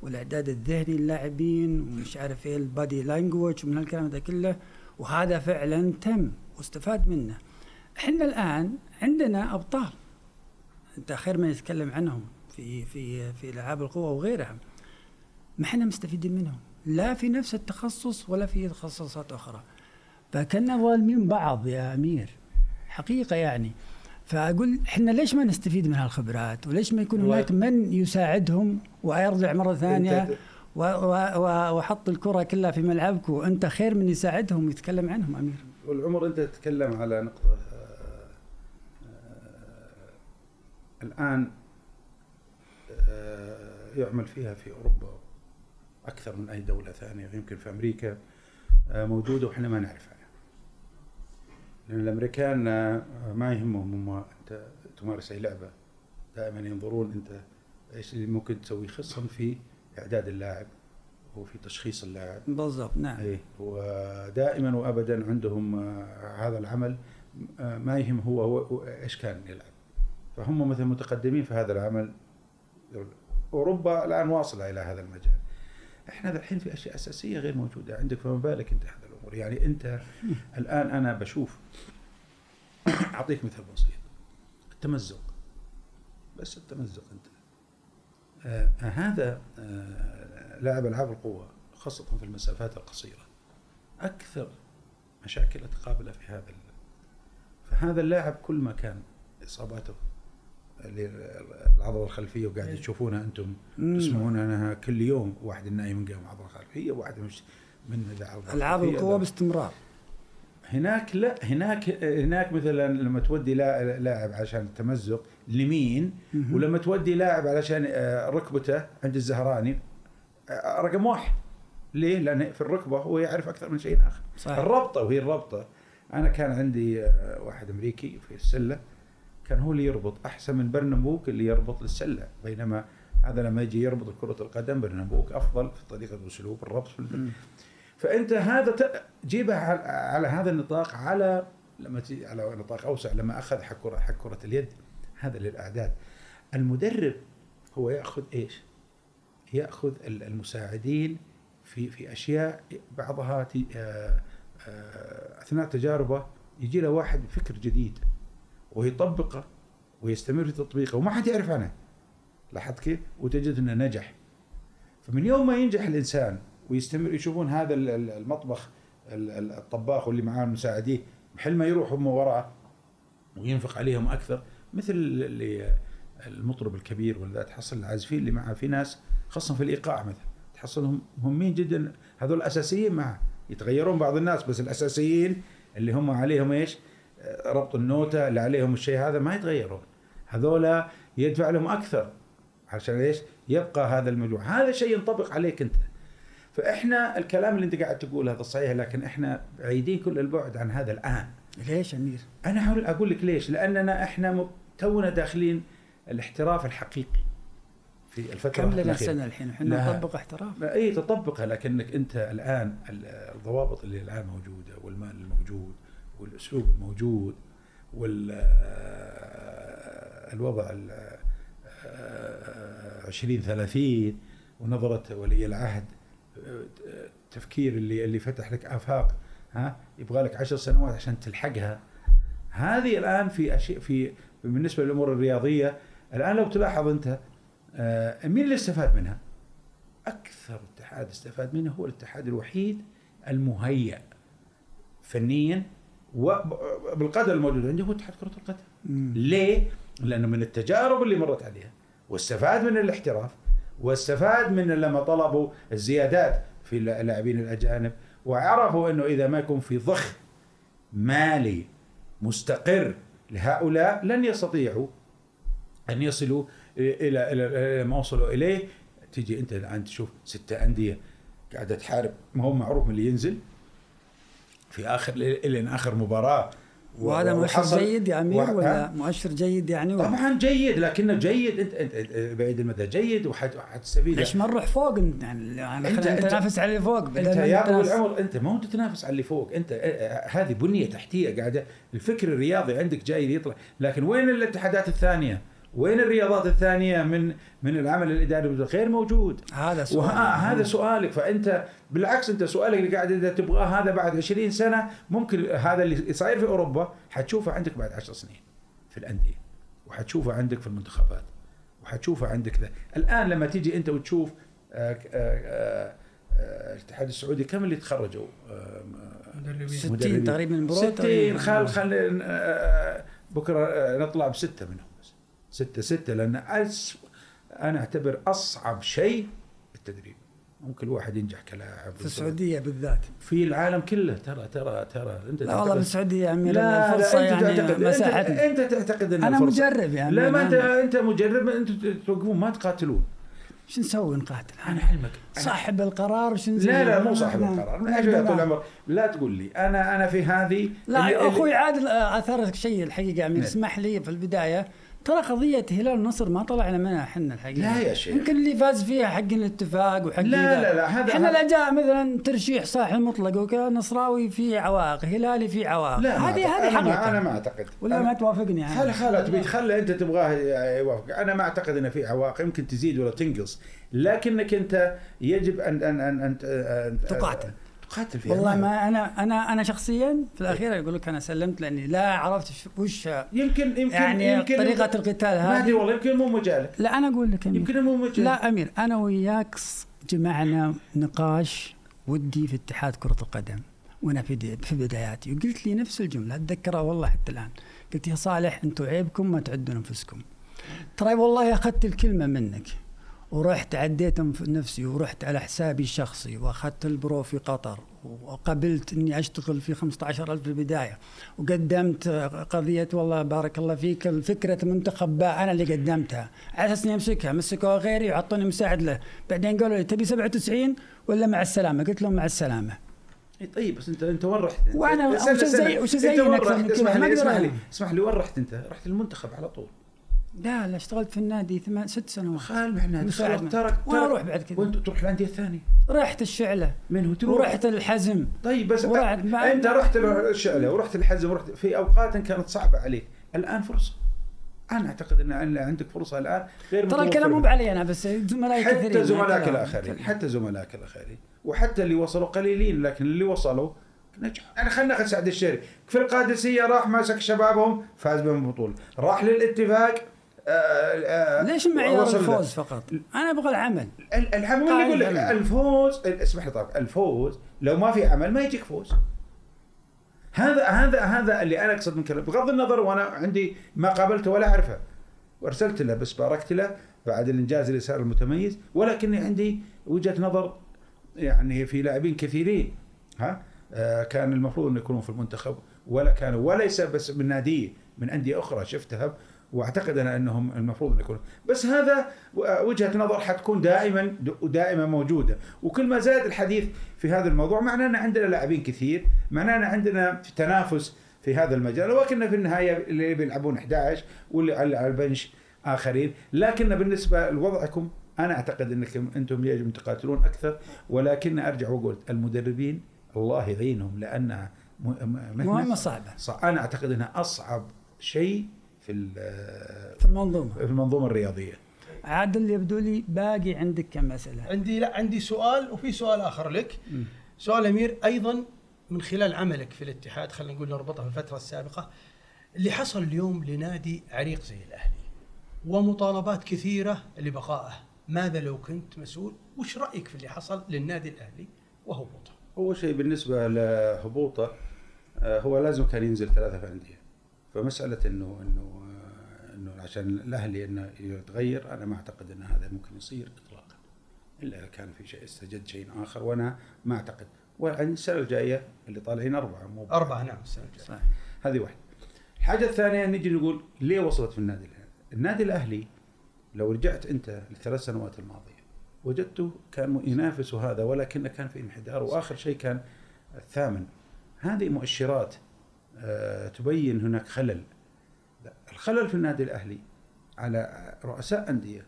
والإعداد الذهني للاعبين ومش عارف إيه البادي لانجوج ومن هالكلام هذا كله وهذا فعلا تم واستفاد منه. إحنا الآن عندنا أبطال. أنت خير من يتكلم عنهم في في في إلعاب القوى وغيرها. ما إحنا مستفيدين منهم. لا في نفس التخصص ولا في تخصصات أخرى. فكنا ظالمين بعض يا أمير. حقيقة يعني. فأقول إحنا ليش ما نستفيد من هالخبرات؟ وليش ما يكون هناك من يساعدهم ويرجع مرة ثانية وحط الكرة كلها في ملعبك وانت خير من يساعدهم ويتكلم عنهم أمير. والعمر أنت تتكلم على نقطة آه، آه، الآن آه، يعمل فيها في أوروبا أكثر من أي دولة ثانية يمكن في أمريكا آه، موجودة وإحنا ما نعرف عنها لأن الأمريكان آه، ما يهمهم هم أنت تمارس أي لعبة. دائما ينظرون أنت إيش اللي ممكن تسوي خصوصا في إعداد اللاعب وفي تشخيص اللاعب. بالضبط نعم. إيه ودائما وابدا عندهم هذا العمل ما يهم هو, هو, إيش كان يلعب. فهم مثلا متقدمين في هذا العمل. أوروبا الآن واصلة إلى هذا المجال. إحنا الحين في أشياء أساسية غير موجودة. عندك فما بالك أنت هذا الأمور؟ يعني أنت الآن أنا بشوف أعطيك مثال بسيط. التمزق. بس التمزق أنت. آه هذا آه لاعب ألعاب القوة خاصة في المسافات القصيرة أكثر مشاكل تقابله في هذا فهذا اللاعب كل ما كان إصاباته العضلة الخلفية وقاعد تشوفونها أنتم مم. تسمعون عنها كل يوم واحد نايم قام عضلة خلفية واحد مش من ذا العاب القوة باستمرار. هناك لا هناك هناك مثلا لما تودي لا- لاعب عشان التمزق مهم. ولما تودي لاعب علشان آه، ركبته عند الزهراني آه، رقم واحد. ليه؟ لأن في الركبة هو يعرف أكثر من شيء آخر. صحيح. الربطة وهي الربطة. أنا كان عندي آه، واحد أمريكي في السلة. كان هو اللي يربط أحسن من برنامبوك اللي يربط للسلة بينما هذا لما يجي يربط كرة القدم برنامبوك أفضل في طريقة الأسلوب الربط في. فأنت هذا جيبها على, على هذا النطاق على لما تجي على نطاق أوسع لما أخذ حق كره حق كرة اليد هذا للأعداد المدرب هو يأخذ إيش؟ يأخذ ال- المساعدين في في أشياء بعضها آه، آه، أثناء تجاربه يجي له واحد بفكر جديد ويطبقه ويستمر في تطبيقه وما حد يعرف عنه. لاحظت كيف؟ وتجد إنه نجح. فمن يوم ما ينجح الإنسان ويستمر يشوفون هذا ال- ال- المطبخ ال- ال- الطباخ واللي معاه مساعديه محل ما يروح هم وراه وينفق عليهم أكثر مثل اللي المطرب الكبير ولا تحصل العازفين اللي معاه. في ناس خاصة في الإيقاع مثلا تحصلهم مهمين جدا؟ هذول اساسيين معه يتغيرون بعض الناس بس الأساسيين اللي هم عليهم إيش؟ ربط النوتة اللي عليهم الشيء هذا ما يتغيرون هذولا يدفع لهم أكثر عشان إيش؟ يبقى هذا المجموع هذا شيء ينطبق عليك أنت فإحنا الكلام اللي أنت قاعد تقوله هذا صحيح لكن إحنا بعيدين كل البعد عن هذا الآن ليش أمير؟ أنا احاول أقول لك ليش؟ لأننا إحنا م- تونا داخلين الاحتراف الحقيقي في الفترة كم لنا. سنة الحين إحنا. نطبق احتراف إي تطبقها لكنك أنت الآن ال- الضوابط اللي الآن موجودة والمال الموجود والأسلوب الموجود وال آه، الوضع ال- آه، 20 30 ونظرة ولي العهد آه، التفكير اللي اللي فتح لك آفاق ها يبغى لك 10 سنوات عشان تلحقها هذه الآن في اشياء في بالنسبة للأمور الرياضية الآن لو تلاحظ أنت آه، مين اللي استفاد منها؟ أكثر اتحاد استفاد منه هو الاتحاد الوحيد المهيأ فنيا وبالقدر الموجود عنده هو اتحاد كرة القدم. مم. ليه؟ لأنه من التجارب اللي مرت عليها واستفاد من الاحتراف واستفاد من لما طلبوا الزيادات في اللاعبين الأجانب وعرفوا إنه إذا ما يكون في ضخ مالي مستقر لهؤلاء لن يستطيعوا أن يصلوا إلى إلى ما وصلوا إليه تيجي أنت الآن تشوف ستة أندية قاعدة تحارب ما هو معروف من اللي ينزل في اخر إلى آخر مباراة. وهذا مؤشر جيد يا امير وح- ولا؟ مؤشر جيد يعني ولا؟ طبعا جيد لكنه جيد. انت انت بعيد المدى جيد وحت- وحتستفيد. ليش ما نروح فوق؟ أنت يعني يعني أنت- نتنافس على اللي فوق. أنت يا طويل العمر أنت ما تتنافس على اللي فوق. انت هذه بنية تحتية قاعدة. الفكر الرياضي عندك جاي يطلع. لكن وين الاتحادات الثانية؟ وين الرياضات الثانية من من العمل الاداري غير موجود. هذا سؤال. وهذا سؤالك. فأنت بالعكس أنت سؤالك اللي قاعد إذا تبغاه هذا بعد 20 سنة ممكن هذا اللي صاير في أوروبا حتشوفه عندك بعد 10 سنين في الأندية وحتشوفه عندك في المنتخبات وحتشوفه عندك ذا. الآن لما تيجي أنت وتشوف آه، آه، آه، آه، الاتحاد السعودي كم اللي تخرجوا؟ آه، مدربين. 60 مدربين. تقريبا برو 60 تقريباً. خل خل آه، بكرة آه، نطلع بستة منهم. بس ستة ستة لأن أس أنا أعتبر أصعب شيء التدريب. ممكن الواحد ينجح كلاعب في السعودية بالذات. في العالم كله. ترى ترى ترى. أنت لا والله بالسعوديه يا أمير لا الفرصه لا أنت يعني تعتقد مساحتنا. أنت, انت تعتقد ان أنا الفرصة- مجرب يعني لا ما انت أنا- أنت مجرب أنتم توقفون ما تقاتلون. شو نسوي نقاتل؟ أنا علمك أنا- صاحب القرار وش نسوي لا لا مو صاحب. القرار. يا طول العمر. لا تقول لي. أنا أنا في هذه لا اللي- أخوي عادل آه، اثرت شيء الحقيقة نعم. اسمح لي في البداية ترى قضية هلال النصر ما طلعنا منها إحنا الحقيقة لا يا شيخ. يمكن اللي فاز فيها حق الاتفاق وحق لا. لا لا، هذا- إحنا لا جاء مثلا ترشيح صاحي المطلق وكنصراوي في عوائق هلالي في عوائق لا هذه. هذه حقيقة أنا ما أعتقد ولا أنا- ما توافقني يعني خل خل تبي تخلى أنت تبغاه يوافق أنا ما أعتقد ان في عواقب يمكن تزيد ولا تنقص لكنك أنت يجب ان ان ان, أن, أن تقاتل. تقاتل في والله. ما أنا أنا أنا شخصيا في الأخير يقول لك أنا سلمت لأني لا عرفت وش يمكن يمكن يعني يمكن طريقة القتال ما أدري هذه. والله يمكن مو مجالك. لا أنا أقول لك أمير. يمكن مو مجالك. لا أمير أنا وياك جمعنا نقاش ودي في اتحاد كرة القدم. وأنا في في بداياتي. وقلت لي نفس الجملة أتذكرها والله حتى الآن. قلت يا صالح أنتم عيبكم ما تعدون أنفسكم. ترى والله أخذت الكلمة منك. ورحت عديت نفسي ورحت على حسابي الشخصي واخذت البرو في قطر وقبلت إني أشتغل في 15000 في البدايه وقدمت قضية والله بارك الله فيك الفكرة منتخب باء أنا اللي قدمتها على أساس إني أمسكها مسكوها غيري وحطوني مساعد له بعدين قالوا لي تبي 97 ولا مع السلامة قلت لهم مع السلامة طيب بس أنت أنت وين رحت؟ استنى- وش. زي- وش كذا؟ اسمح لي اسمح لي. اسمح لي وين رحت أنت؟ رحت المنتخب على طول لا لا اشتغلت في النادي ثمان ست سنوات. خال مساعد. ترك وين أروح بعد كذا؟ وأنت تروح الأندية الثانية. رحت الشعلة. من هو تروح. ورحت الحزم. طيب بس ورحت مع- أنت رحت الشعلة ورحت الحزم ورحت في أوقات كانت صعبة عليك. الآن فرصة. أنا أعتقد إن عندك فرصة الآن غير ترى الكلام مو. بعلي أنا بس زملائي كثيرين. حتى زملائك. الآخرين حتى زملائك الآخرين. وحتى اللي وصلوا قليلين لكن اللي وصلوا نجحوا. يعني خلينا ناخذ سعد الشهري في القادسية راح ماسك شبابهم فاز بالبطولة. راح للاتفاق. آه آه ليش معيار. الفوز فقط؟ أنا أبغى العمل. ال- العمل قاعد يقول لك. الفوز اسمح لي طيب الفوز لو ما في عمل ما يجيك فوز. هذا هذا هذا اللي أنا أقصد من كلام. بغض النظر وأنا عندي ما قابلته ولا أعرفه. وأرسلت له بس باركت له بعد الإنجاز اللي صار المتميز. ولكني عندي وجهة نظر يعني في لاعبين كثيرين. ها؟ آه كان المفروض انه يكونوا في المنتخب ولا كانوا وليس بس من ناديه من أندية أخرى شفتها. واعتقد أنا أنهم المفروض أن يكونوا بس هذا وجهة نظر حتكون دائما ودائما موجودة. وكل ما زاد الحديث في هذا الموضوع معناه أن عندنا لاعبين كثير معناه أن عندنا في تنافس في هذا المجال. ولكن في النهاية اللي بيلعبون 11 واللي على البنش آخرين. لكن بالنسبة لوضعكم أنا أعتقد أنكم أنتم يجب ان تقاتلون أكثر. ولكن أرجع وأقول المدربين الله يعينهم لأنها مهمة صعبة. صح أنا أعتقد أنها أصعب شيء في في المنظومة. في المنظومة الرياضية. عادل يبدو لي باقي عندك كم مساله عندي لا عندي سؤال وفي سؤال آخر لك. سؤال أمير أيضا من خلال عملك في الاتحاد خلينا نقول نربطها بالفترة السابقة اللي حصل اليوم لنادي عريق زي الأهلي ومطالبات كثيرة لبقائه. ماذا لو كنت مسؤول؟ وش رأيك في اللي حصل للنادي الأهلي وهبوطه أول شيء بالنسبة لهبوطة آه، هو لازم كان ينزل ثلاثة في انديه فمسألة انه إنه إنه عشان الأهلي إنه يتغير أنا ما أعتقد إن هذا ممكن يصير اطلاقا. إلا إذا كان في شيء استجد شيء آخر وأنا ما أعتقد. والسنة الجاية اللي طالعين أربعة مو أربعة نعم. السنة الجاية. صحيح. هذه واحدة. الحاجة الثانية نجي نقول ليه وصلت في النادي الأهلي؟ النادي الأهلي لو رجعت أنت للثلاث سنوات الماضية وجدته كان ينافس هذا ولكن كان في انحدار وآخر شيء كان الثامن. هذه مؤشرات آه، تبين هناك خلل. الخلل في النادي الأهلي على رؤساء أندية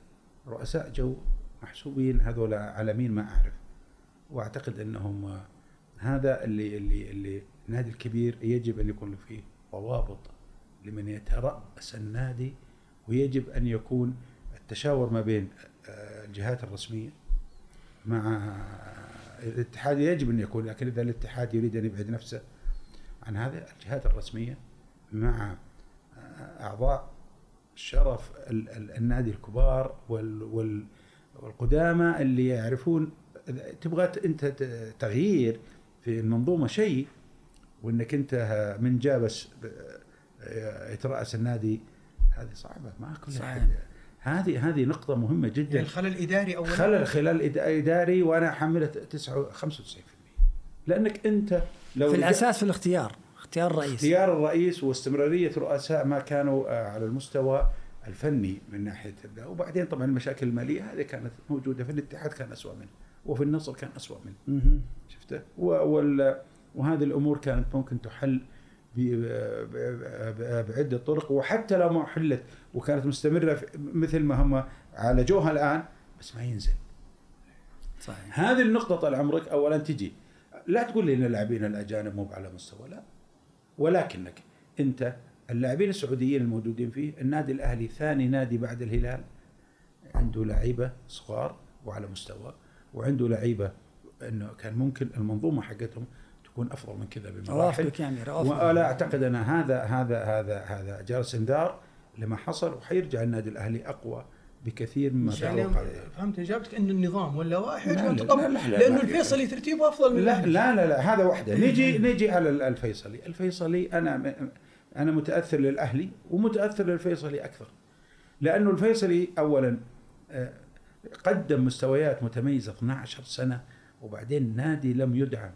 رؤساء جو محسوبين هذول على مين ما أعرف. وأعتقد إنهم آه، هذا اللي اللي اللي النادي الكبير يجب أن يكون فيه ضوابط لمن يترأس النادي ويجب أن يكون التشاور ما بين آه، الجهات الرسمية مع الاتحاد يجب أن يكون لكن إذا الاتحاد يريد أن يبعد نفسه عن هذا الجهات الرسمية مع آه، أعضاء شرف ال- ال- النادي الكبار وال وال والقدامى اللي يعرفون تبغى أنت ت- تغيير في المنظومة شيء وإنك أنت من جاء بس ب- يتراس النادي هذه صعبة ما كل. أحد هذه هذه نقطة مهمة يعني جدا الخلل الاداري اولا. خلل خلال إد- إداري وأنا احمله 9 95% لأنك أنت لو في الأساس في الاختيار. اختيار الرئيس. اختيار الرئيس واستمرارية رؤساء ما كانوا آه، على المستوى الفني من ناحية وبعدين طبعا المشاكل المالية هذه كانت موجودة في الاتحاد كان اسوء منه وفي النصر كان اسوء منه. شفته؟ وهذه الأمور كانت ممكن تحل ب- ب- بعدة طرق. وحتى لو ما حلت وكانت مستمرة مثل ما هم عالجوها الآن بس ما ينزل. صحيح. هذه النقطة طال عمرك أولا تجي. لا تقول لي أن اللاعبين الأجانب مو على مستوى لا. ولكنك أنت اللاعبين السعوديين الموجودين فيه النادي الأهلي ثاني نادي بعد الهلال. عنده لعيبة صغار وعلى مستوى وعنده لعيبة أنه كان ممكن المنظومة حقتهم تكون أفضل من كذا بمراحل. امير ولا أعتقد أن هذا هذا هذا هذا جرس إنذار لما حصل وحيرجع النادي الأهلي أقوى بكثير مما يعني فهمت إجابتك؟ إن النظام واللوائح يجب لا، ان لا، تطبق لا، لا، لا، لأنه الفيصلي ترتيبه أفضل من لا. لا لا لا هذا واحدة نجي نجي على ال- الفيصلي. الفيصلي أنا أنا متأثر للأهلي ومتأثر للفيصلي أكثر. لأنه الفيصلي اولا آه، قدم مستويات متميزة 12 سنة وبعدين نادي لم يدعم.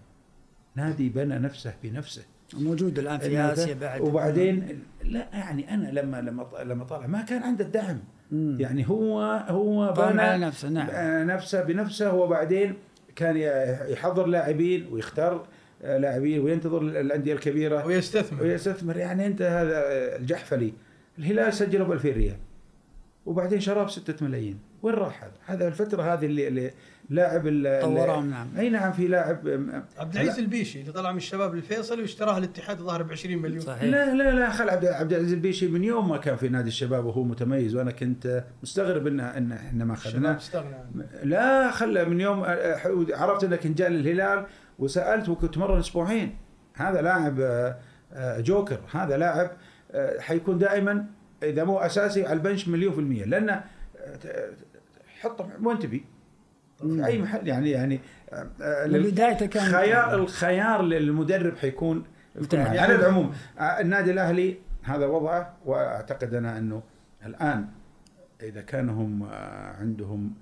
نادي بنى نفسه بنفسه. موجود الآن في آسيا بعد وبعدين لا يعني أنا لما لما لما طالع ما كان عنده الدعم. مم. يعني هو هو بنى على نفسه نعم. آه، نفسه بنفسه وبعدين كان يحضر لاعبين ويختار آه، لاعبين وينتظر الأندية الكبيرة. ويستثمر. ويستثمر. يعني أنت هذا الجحفلي. الهلال سجله ب 2000 ريال. وبعدين شراب 6 ملايين. وين راح هذا؟ هذا الفترة هذه اللي, اللي لاعب طورهم نعم. أي نعم في لاعب عبد العزيز البيشي اللي طلع من الشباب الفيصلي واشتراه الاتحاد الظاهر ب 20 مليون. صحيح. لا لا لا خل عبد عبد العزيز البيشي من يوم ما كان في نادي الشباب وهو متميز وأنا كنت مستغرب ان ان إحنا ما أخذناه. لا خلى من يوم آه، عرفت انك جاء للهلال وسألت وكنت مرة أسبوعين هذا لاعب آه، آه، جوكر هذا لاعب حيكون دائما إذا مو أساسي على البنش مليون في المية لأنه حطه وين تبي في أي محل يعني يعني آه، آه، وبدايته كان خيار الخيار للمدرب حيكون. يعني- على العموم آه، النادي الأهلي هذا وضعه وأعتقد أنا أنه الآن إذا كان هم عندهم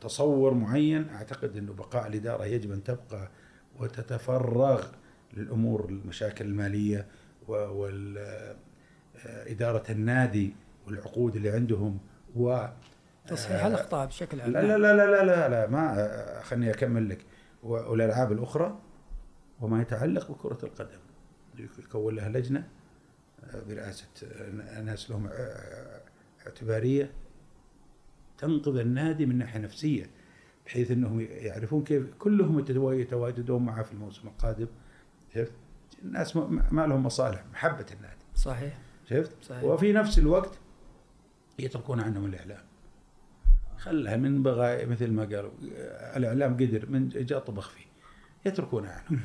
تصور معين أعتقد أنه بقاء الإدارة يجب أن تبقى وتتفرغ للأمور المشاكل المالية واداره النادي والعقود اللي عندهم و تصحيح الاخطاء بشكل عام. لا لا لا لا لا لا, لا ما آه، خليني أكمل لك. والألعاب الأخرى وما يتعلق بكرة القدم. يكون لها لجنة آه، برئاسة آه، ناس لهم آه، اعتبارية تنقذ النادي من ناحية نفسية بحيث إنهم يعرفون كيف كلهم يتوا- يتواجدون معه في الموسم القادم. شفت؟ الناس ما ما لهم مصالح محبة النادي. صحيح. شفت؟ صحيح. وفي نفس الوقت يتركون عنهم الإعلام. خلها من بغى مثل ما قالوا آه، الإعلام قدر من جاء طبخ فيه. يتركون عنهم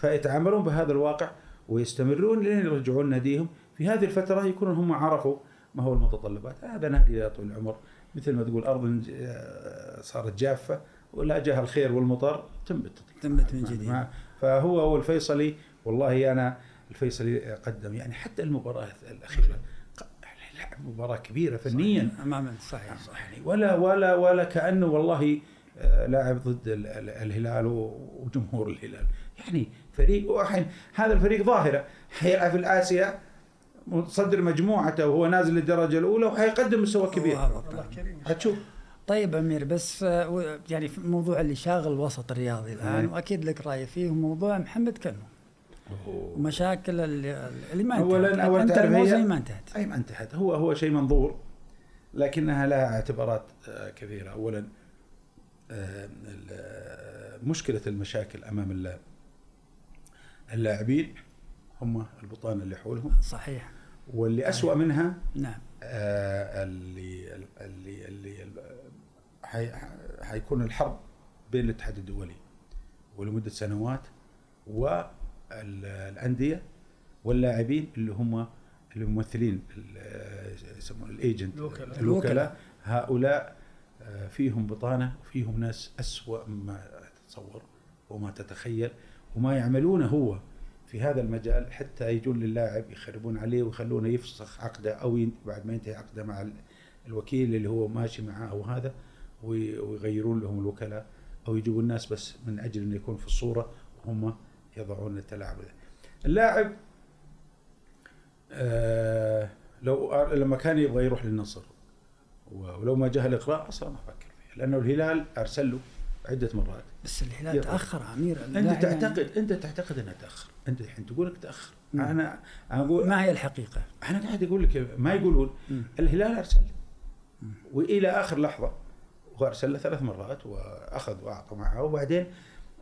فيتعاملون بهذا الواقع ويستمرون لين يرجعون ناديهم. في هذه الفترة يكونون هم عرفوا ما هو المتطلبات. هذا نادي يا طويل العمر. مثل ما تقول أرض آه، صارت جافة ولا جاها الخير والمطر تنبت تنبت من جديد. فهو هو الفيصلي والله أنا الفيصلي قدم يعني حتى المباراة الأخيرة. مباراة كبيرة فنيا أمام صحيح يعني ولا ولا ولا كأنه والله آه، لاعب ضد ال- ال- الهلال وجمهور الهلال. يعني فريق وحين هذا الفريق ظاهرة. حيلعب في الآسيا متصدر مجموعته وهو نازل للدرجة الأولى وحيقدم مستوى كبير. الله. كريم. حتشوف طيب أمير بس آه، يعني في الموضوع اللي شاغل الوسط الرياضي الآن أي. وأكيد لك رأي فيه موضوع محمد كنو. ومشاكل اللي, ما انتهت. أولاً- أولاً أنت هي- ما انتهت. أي ما انتهت. هو هو شيء منظور لكنها لها اعتبارات آه، كثيره اولا آه، آه، مشكلة المشاكل أمام اللاعب اللاعبين هم البطانه اللي حولهم. صحيح. واللي أسوأ منها نعم. آه، اللي اللي اللي حي- حيكون الحرب بين الاتحاد الدولي ولمدة سنوات والانديه واللاعبين اللي هم الممثلين ال- يسمون الايجنت الوكلاء. الوكلاء هؤلاء آه، فيهم بطانة وفيهم ناس أسوأ مما تتصور وما تتخيل وما يعملونه هو في هذا المجال حتى يجون للاعب يخربون عليه ويخلونه يفسخ عقده أو بعد ما ينتهي عقده مع ال- الوكيل اللي هو ماشي معاه وهذا وي- ويغيرون لهم الوكلاء أو يجيبون الناس بس من أجل إنه يكون في الصورة وهم يضعون التلاعب. اللاعب آه لو لما كان يبغى يروح للنصر ولو ما جاء الاقرار أصلا ما فكر فيه لأنه الهلال أرسل له عدة مرات بس الهلال يلا. تأخر أمير أنت يعني تعتقد أنت تعتقد أنه تأخر أنت الحين تقول لك تأخر مم. أنا أنا أقول ما هي الحقيقة؟ أنا قاعد أقول لك ما يقولون مم. الهلال أرسل وإلى آخر لحظة هو أرسل له ثلاث مرات وأخذ وأعطى معه وبعدين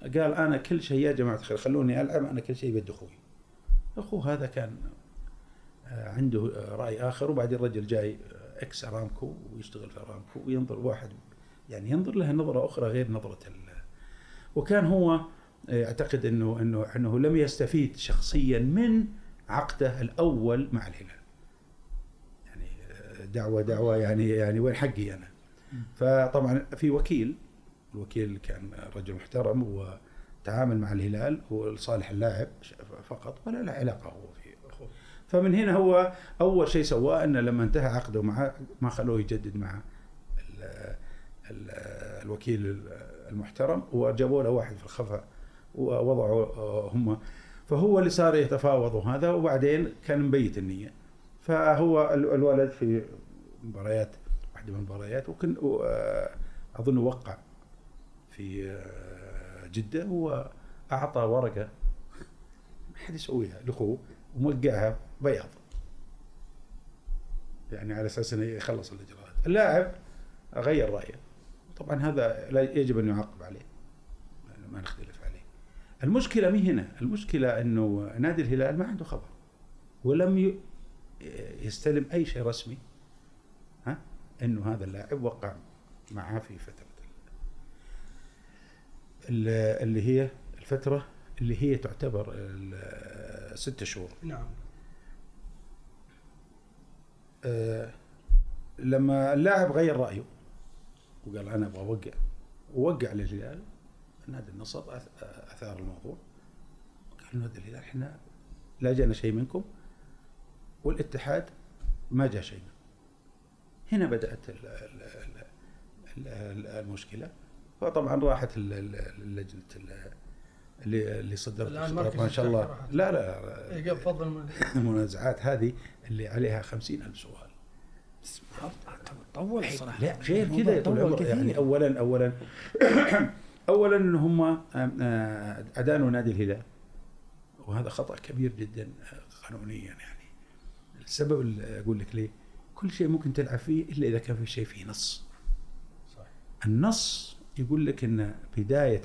قال أنا كل شيء يا جماعة الخير خلوني ألعب أنا كل شيء بيد أخوي اخوه هذا كان آه، عنده آه، رأي آخر وبعدين الرجل جاي آه، إكس أرامكو ويشتغل في أرامكو وينظر واحد يعني ينظر له نظرة أخرى غير نظرة ال وكان هو آه، يعتقد إنه إنه إنه لم يستفيد شخصيا من عقده الأول مع الهلال. يعني آه، دعوة دعوة يعني يعني وين حقي أنا؟ فطبعا في وكيل الوكيل كان رجل محترم وتعامل مع الهلال هو لصالح اللاعب فقط ولا له علاقة هو في فمن هنا هو أول شيء سواه انه لما انتهى عقده معه ما خلوه يجدد مع ال ال الوكيل المحترم وجابوا له واحد في الخفاء ووضعوا هم. فهو اللي صار يتفاوض وهذا وبعدين كان مبيت النية. فهو ال- الولد في مباريات واحدة من المباريات وكن أظن وقع في آه، جدة واعطى ورقة ما حد يسويها لأخوه وموقعها بياض. يعني على أساس إنه يخلص الإجراءات. اللاعب غير رأيه. طبعا هذا لا يجب أن يعاقب عليه. يعني ما نختلف عليه. المشكلة مي هنا؟ المشكلة إنه نادي الهلال ما عنده خبر. ولم يستلم أي شيء رسمي ها إنه هذا اللاعب وقع معه في فترة. اللي هي الفترة اللي هي تعتبر ست شهور. نعم. آه، لما اللاعب غير رأيه وقال أنا أبغى أوقع ووقع للهلال نادي النصر أثار الموضوع. قال نادي الهلال إحنا لا جانا شيء منكم والاتحاد ما جاء شيء. هنا بدأت ال- ال- ال- ال- ال- المشكلة. فطبعا راحت ال- ال- لجنه ال- اللي اللي صدرت ما شاء الله. لا لا. إيه، قبل فضل من- المنازعات هذه اللي عليها خمسين ألف سؤال. طول صراحة. لا غير كذا يا طول العمر. كثير. يعني اولا اولا اولا إن هم آه، أدانوا نادي الهلال. وهذا خطأ كبير جدا آه، قانونيا يعني. السبب اللي أقول لك ليه؟ كل شيء ممكن تلعب فيه إلا إذا كان في شيء فيه نص. صحيح. النص يقول لك إن بداية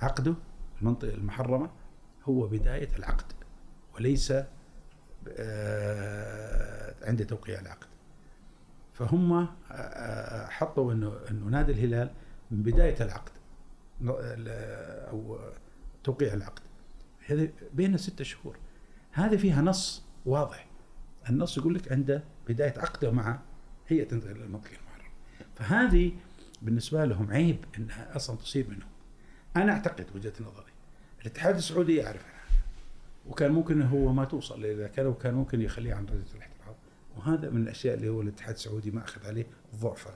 عقده المنطقة المحرمة هو بداية العقد وليس آه، عند توقيع العقد. فهم آه، آه، حطوا إنه إنه نادي الهلال من بداية العقد أو توقيع العقد. هذه بين ستة شهور. هذه فيها نص واضح. النص يقول لك عند بداية عقده مع هيئة المنطقة المحرمة. فهذه بالنسبة لهم عيب انها أصلا تصير منهم. أنا أعتقد وجهة نظري الاتحاد السعودي يعرف عنها وكان ممكن هو ما توصل اذا كان وكان ممكن يخليه عن درجه الاحتراف وهذا من الأشياء اللي هو الاتحاد السعودي ما أخذ عليه ضعفه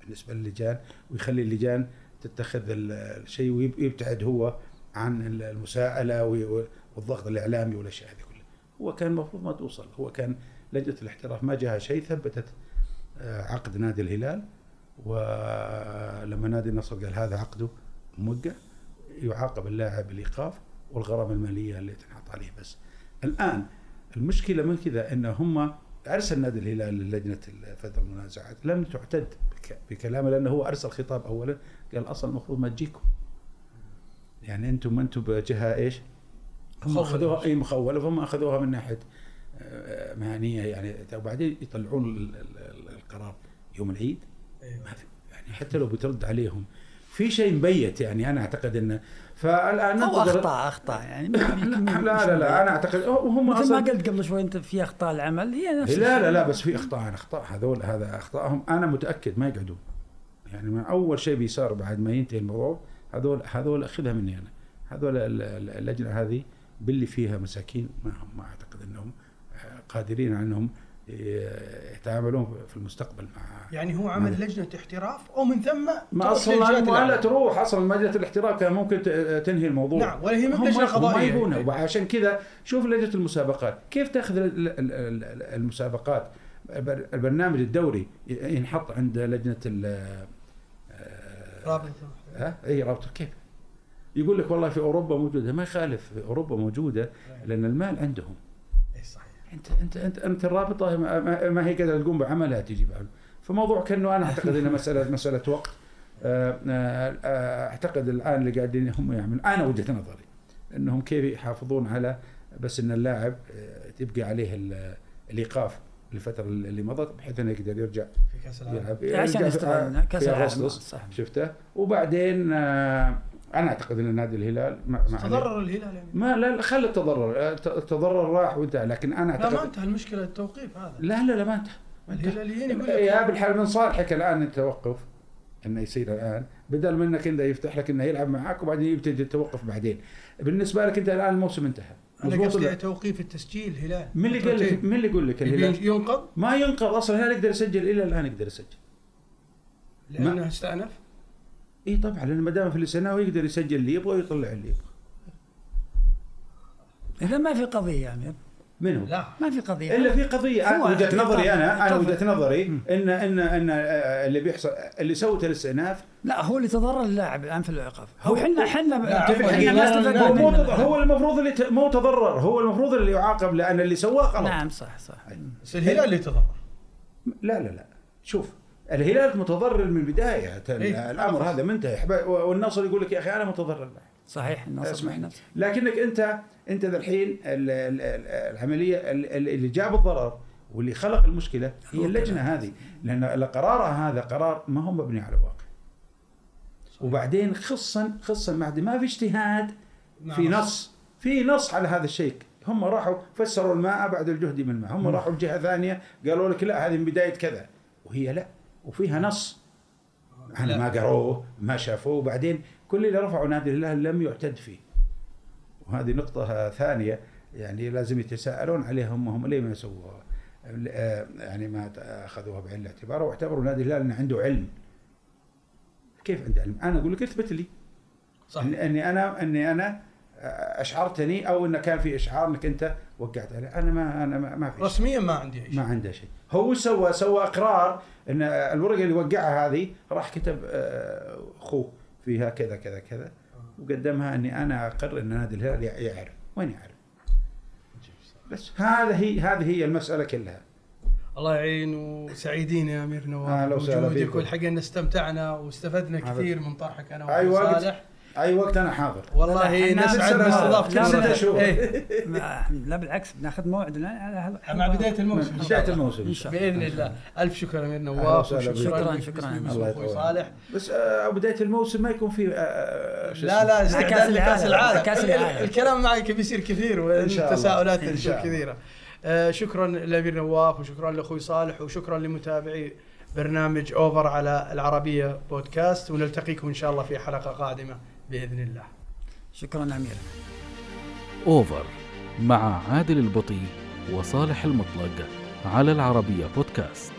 بالنسبة للجان ويخلي اللجان تتخذ ال- الشيء ويبتعد هو عن المساءلة والضغط الإعلامي والأشياء هذه كلها. هو كان المفروض ما توصل. هو كان لجنة الاحتراف ما جاها شيء ثبتت آه، عقد نادي الهلال. ولما نادي النصر قال هذا عقده موقع يعاقب اللاعب بالايقاف والغرامة المالية اللي تنحط عليه بس الآن المشكلة من كذا إن هم ارسل نادي الهلال للجنه فدر المنازعات لم تعتد بك- بكلامه لأنه هو ارسل خطاب اولا قال أصلا المفروض ما تجيكم يعني أنتم أنتم بجهة إيش؟ هم. أخذوها إي مخولة فهم أخذوها من ناحية آه، مهنية يعني وبعدين يطلعون ال- ال- القرار يوم العيد. ما في يعني حتى لو بترد عليهم في شيء مبيت يعني أنا أعتقد إنه فالآن أو أخطاء أخطاء يعني. لا لا لا أنا اعتقد هم مثل ما قلت قبل شوي أنت في أخطاء العمل هي نفس لا لا. لا بس في أخطاء أخطاء هذول هذا اخطائهم أنا متأكد ما يقعدون. يعني من أول شيء بيصير بعد ما ينتهي الموضوع هذول هذول أخذها مني أنا. هذول ال- ال- اللجنه هذه باللي فيها مساكين ما هم ما أعتقد إنهم آه، قادرين على إنهم يتعاملون في المستقبل مع يعني هو عمل لجنة احتراف ومن ثم ما أصلا للجهات ما لا الأعلى. تروح أصلا لجنه الاحتراف كان ممكن تنهي الموضوع. نعم ولا هي من هم لجنة قضائية. يبونها وعشان كذا شوف لجنة المسابقات. كيف تأخذ ال- ال- ال- المسابقات؟ البر- البرنامج الدوري ينحط عند لجنة ال آه، رابطه ها؟ إي رابطه كيف؟ يقول لك والله في أوروبا موجودة. ما يخالف أوروبا موجودة لأن المال عندهم. انت انت انت أنت الرابطة ما, هي قادرة تقوم بعملها تجي بعمل فموضوع كأنه أنا أعتقد إنه مساله مسألة وقت. آه، آه، أعتقد الآن اللي قاعدين هم يعملون أنا وجهة نظري إنهم كيف يحافظون على بس إن اللاعب آه، تبقى عليه ال- الإيقاف للفترة اللي مضت بحيث إنه يقدر يرجع في كأس العالم. يلعب. عشان يستغل كأس العالم. شفته. وبعدين آه، أنا أعتقد إن نادي الهلال ما ما. تضرر الهلال يعني. ما لا لا، خلي التضرر. الت- التضرر راح وانتهى لكن أنا لا اعتقد ما انتهى المشكلة التوقيف هذا. لا لا لا ما انتهى. الهلاليين يقول يا لك بالحال من صالحك الآن التوقف إنه يصير الآن. بدل من إنك أنت يفتح لك إنه يلعب معك وبعدين يبتدي التوقف بعدين. بالنسبة لك أنت الآن الموسم انتهى. أنا قصدي؟ توقيف التسجيل هلال. من اللي قال لك من اللي يقول لك الهلال؟ ينقض؟ ما ينقذ أصلا الهلال يقدر يسجل؟ إلى الآن يقدر يسجل. لأنه استأنف؟ اي طبعا لأن ما دام في السنة يقدر يسجل اللي يبغى ويطلع اللي يبغى. إذا ما في قضية يا امير منو؟ لا. ما في قضية. إلا في قضية. أنا وجهة نظري أنا أنا. وجهة نظري إن إن إن آه، اللي بيحصل اللي سوته الاستئناف لا هو اللي تضرر اللاعب الآن في الايقاف هو إحنا إحنا ما استفدنا هو المفروض اللي ت- مو تضرر هو المفروض اللي يعاقب لأن اللي سواه غلط. نعم صح صح. بس الهلال اللي تضرر. لا لا لا. شوف الهلال متضرر من بداية. إيه، الأمر. هذا منتهي. والنصر يقول لك يا أخي أنا متضرر. صحيح النصر اسمح. لي. لكنك أنت أنت ذا الحين ال- ال- ال- العملية ال- ال- اللي جاب الضرر واللي خلق المشكلة هي اللجنة. هذه. لأن قرارها هذا قرار ما هو مبني على واقع. وبعدين خصا خصا ما ما في اجتهاد في نعم. نص في نص على هذا الشيء. هم راحوا فسروا الماء بعد الجهد من الماء. هم راحوا بجهه ثانية قالوا لك لا هذه من بداية كذا. وهي لا. وفيها نص. لا. أنا ما قروه ما شافوه وبعدين كل اللي رفعوا نادي الهلال لم يعتد فيه. وهذه نقطة ثانية يعني لازم يتساءلون عليها هم هم ليه ما سووها. آه، يعني ما أخذوها بعين الاعتبار واعتبروا نادي الهلال أنه عنده علم. كيف عنده علم؟ أنا أقول لك اثبت لي. صح. إن- إني أنا إني أنا أشعرتني أو انه كان في إشعار إنك أنت وقعت عليه. أنا ما أنا ما, ما في شيء. رسميا ما عندي أي ما شيء عنده شيء. هو سوى سوى إقرار إن الورقة اللي وقعها هذه راح كتب آه، أخوه فيها كذا كذا كذا. وقدمها إني أنا اقر إن نادي الهلال يع- يعرف. وين يعرف؟ بس هذا هي هذه هي المسألة كلها. الله يعين وسعيدين يا أمير نواف. وسهلا بوجودك فيكم. والحقيقة إن استمتعنا واستفدنا كثير من طرحك أنا أي وأبو وقت صالح. أي وقت أنا حاضر والله نسعد لا، كل سنة شوف. إيه. لا بالعكس بناخذ موعد لا، على هذا- مع بداية الموسم بداية الله. الموسم إن شاء الله. بإذن الله ألف شكر أمير نواف شكراً، شكراً. أخوي يطول. صالح بس آه بداية الموسم ما يكون في آه شو لا اسمه. لا استعداد لكأس العالم. ال- العالم. الكلام معك بيصير كثير إن شاء الله. والتساؤلات. كثيرة آه، شكرا لأمير نواف وشكرا لأخوي صالح وشكرا لمتابعي برنامج اوفر على العربية بودكاست ونلتقيكم إن شاء الله في حلقة قادمة بإذن الله. شكرا أمير. أوفر مع عادل البطي وصالح المطلق على العربية بودكاست.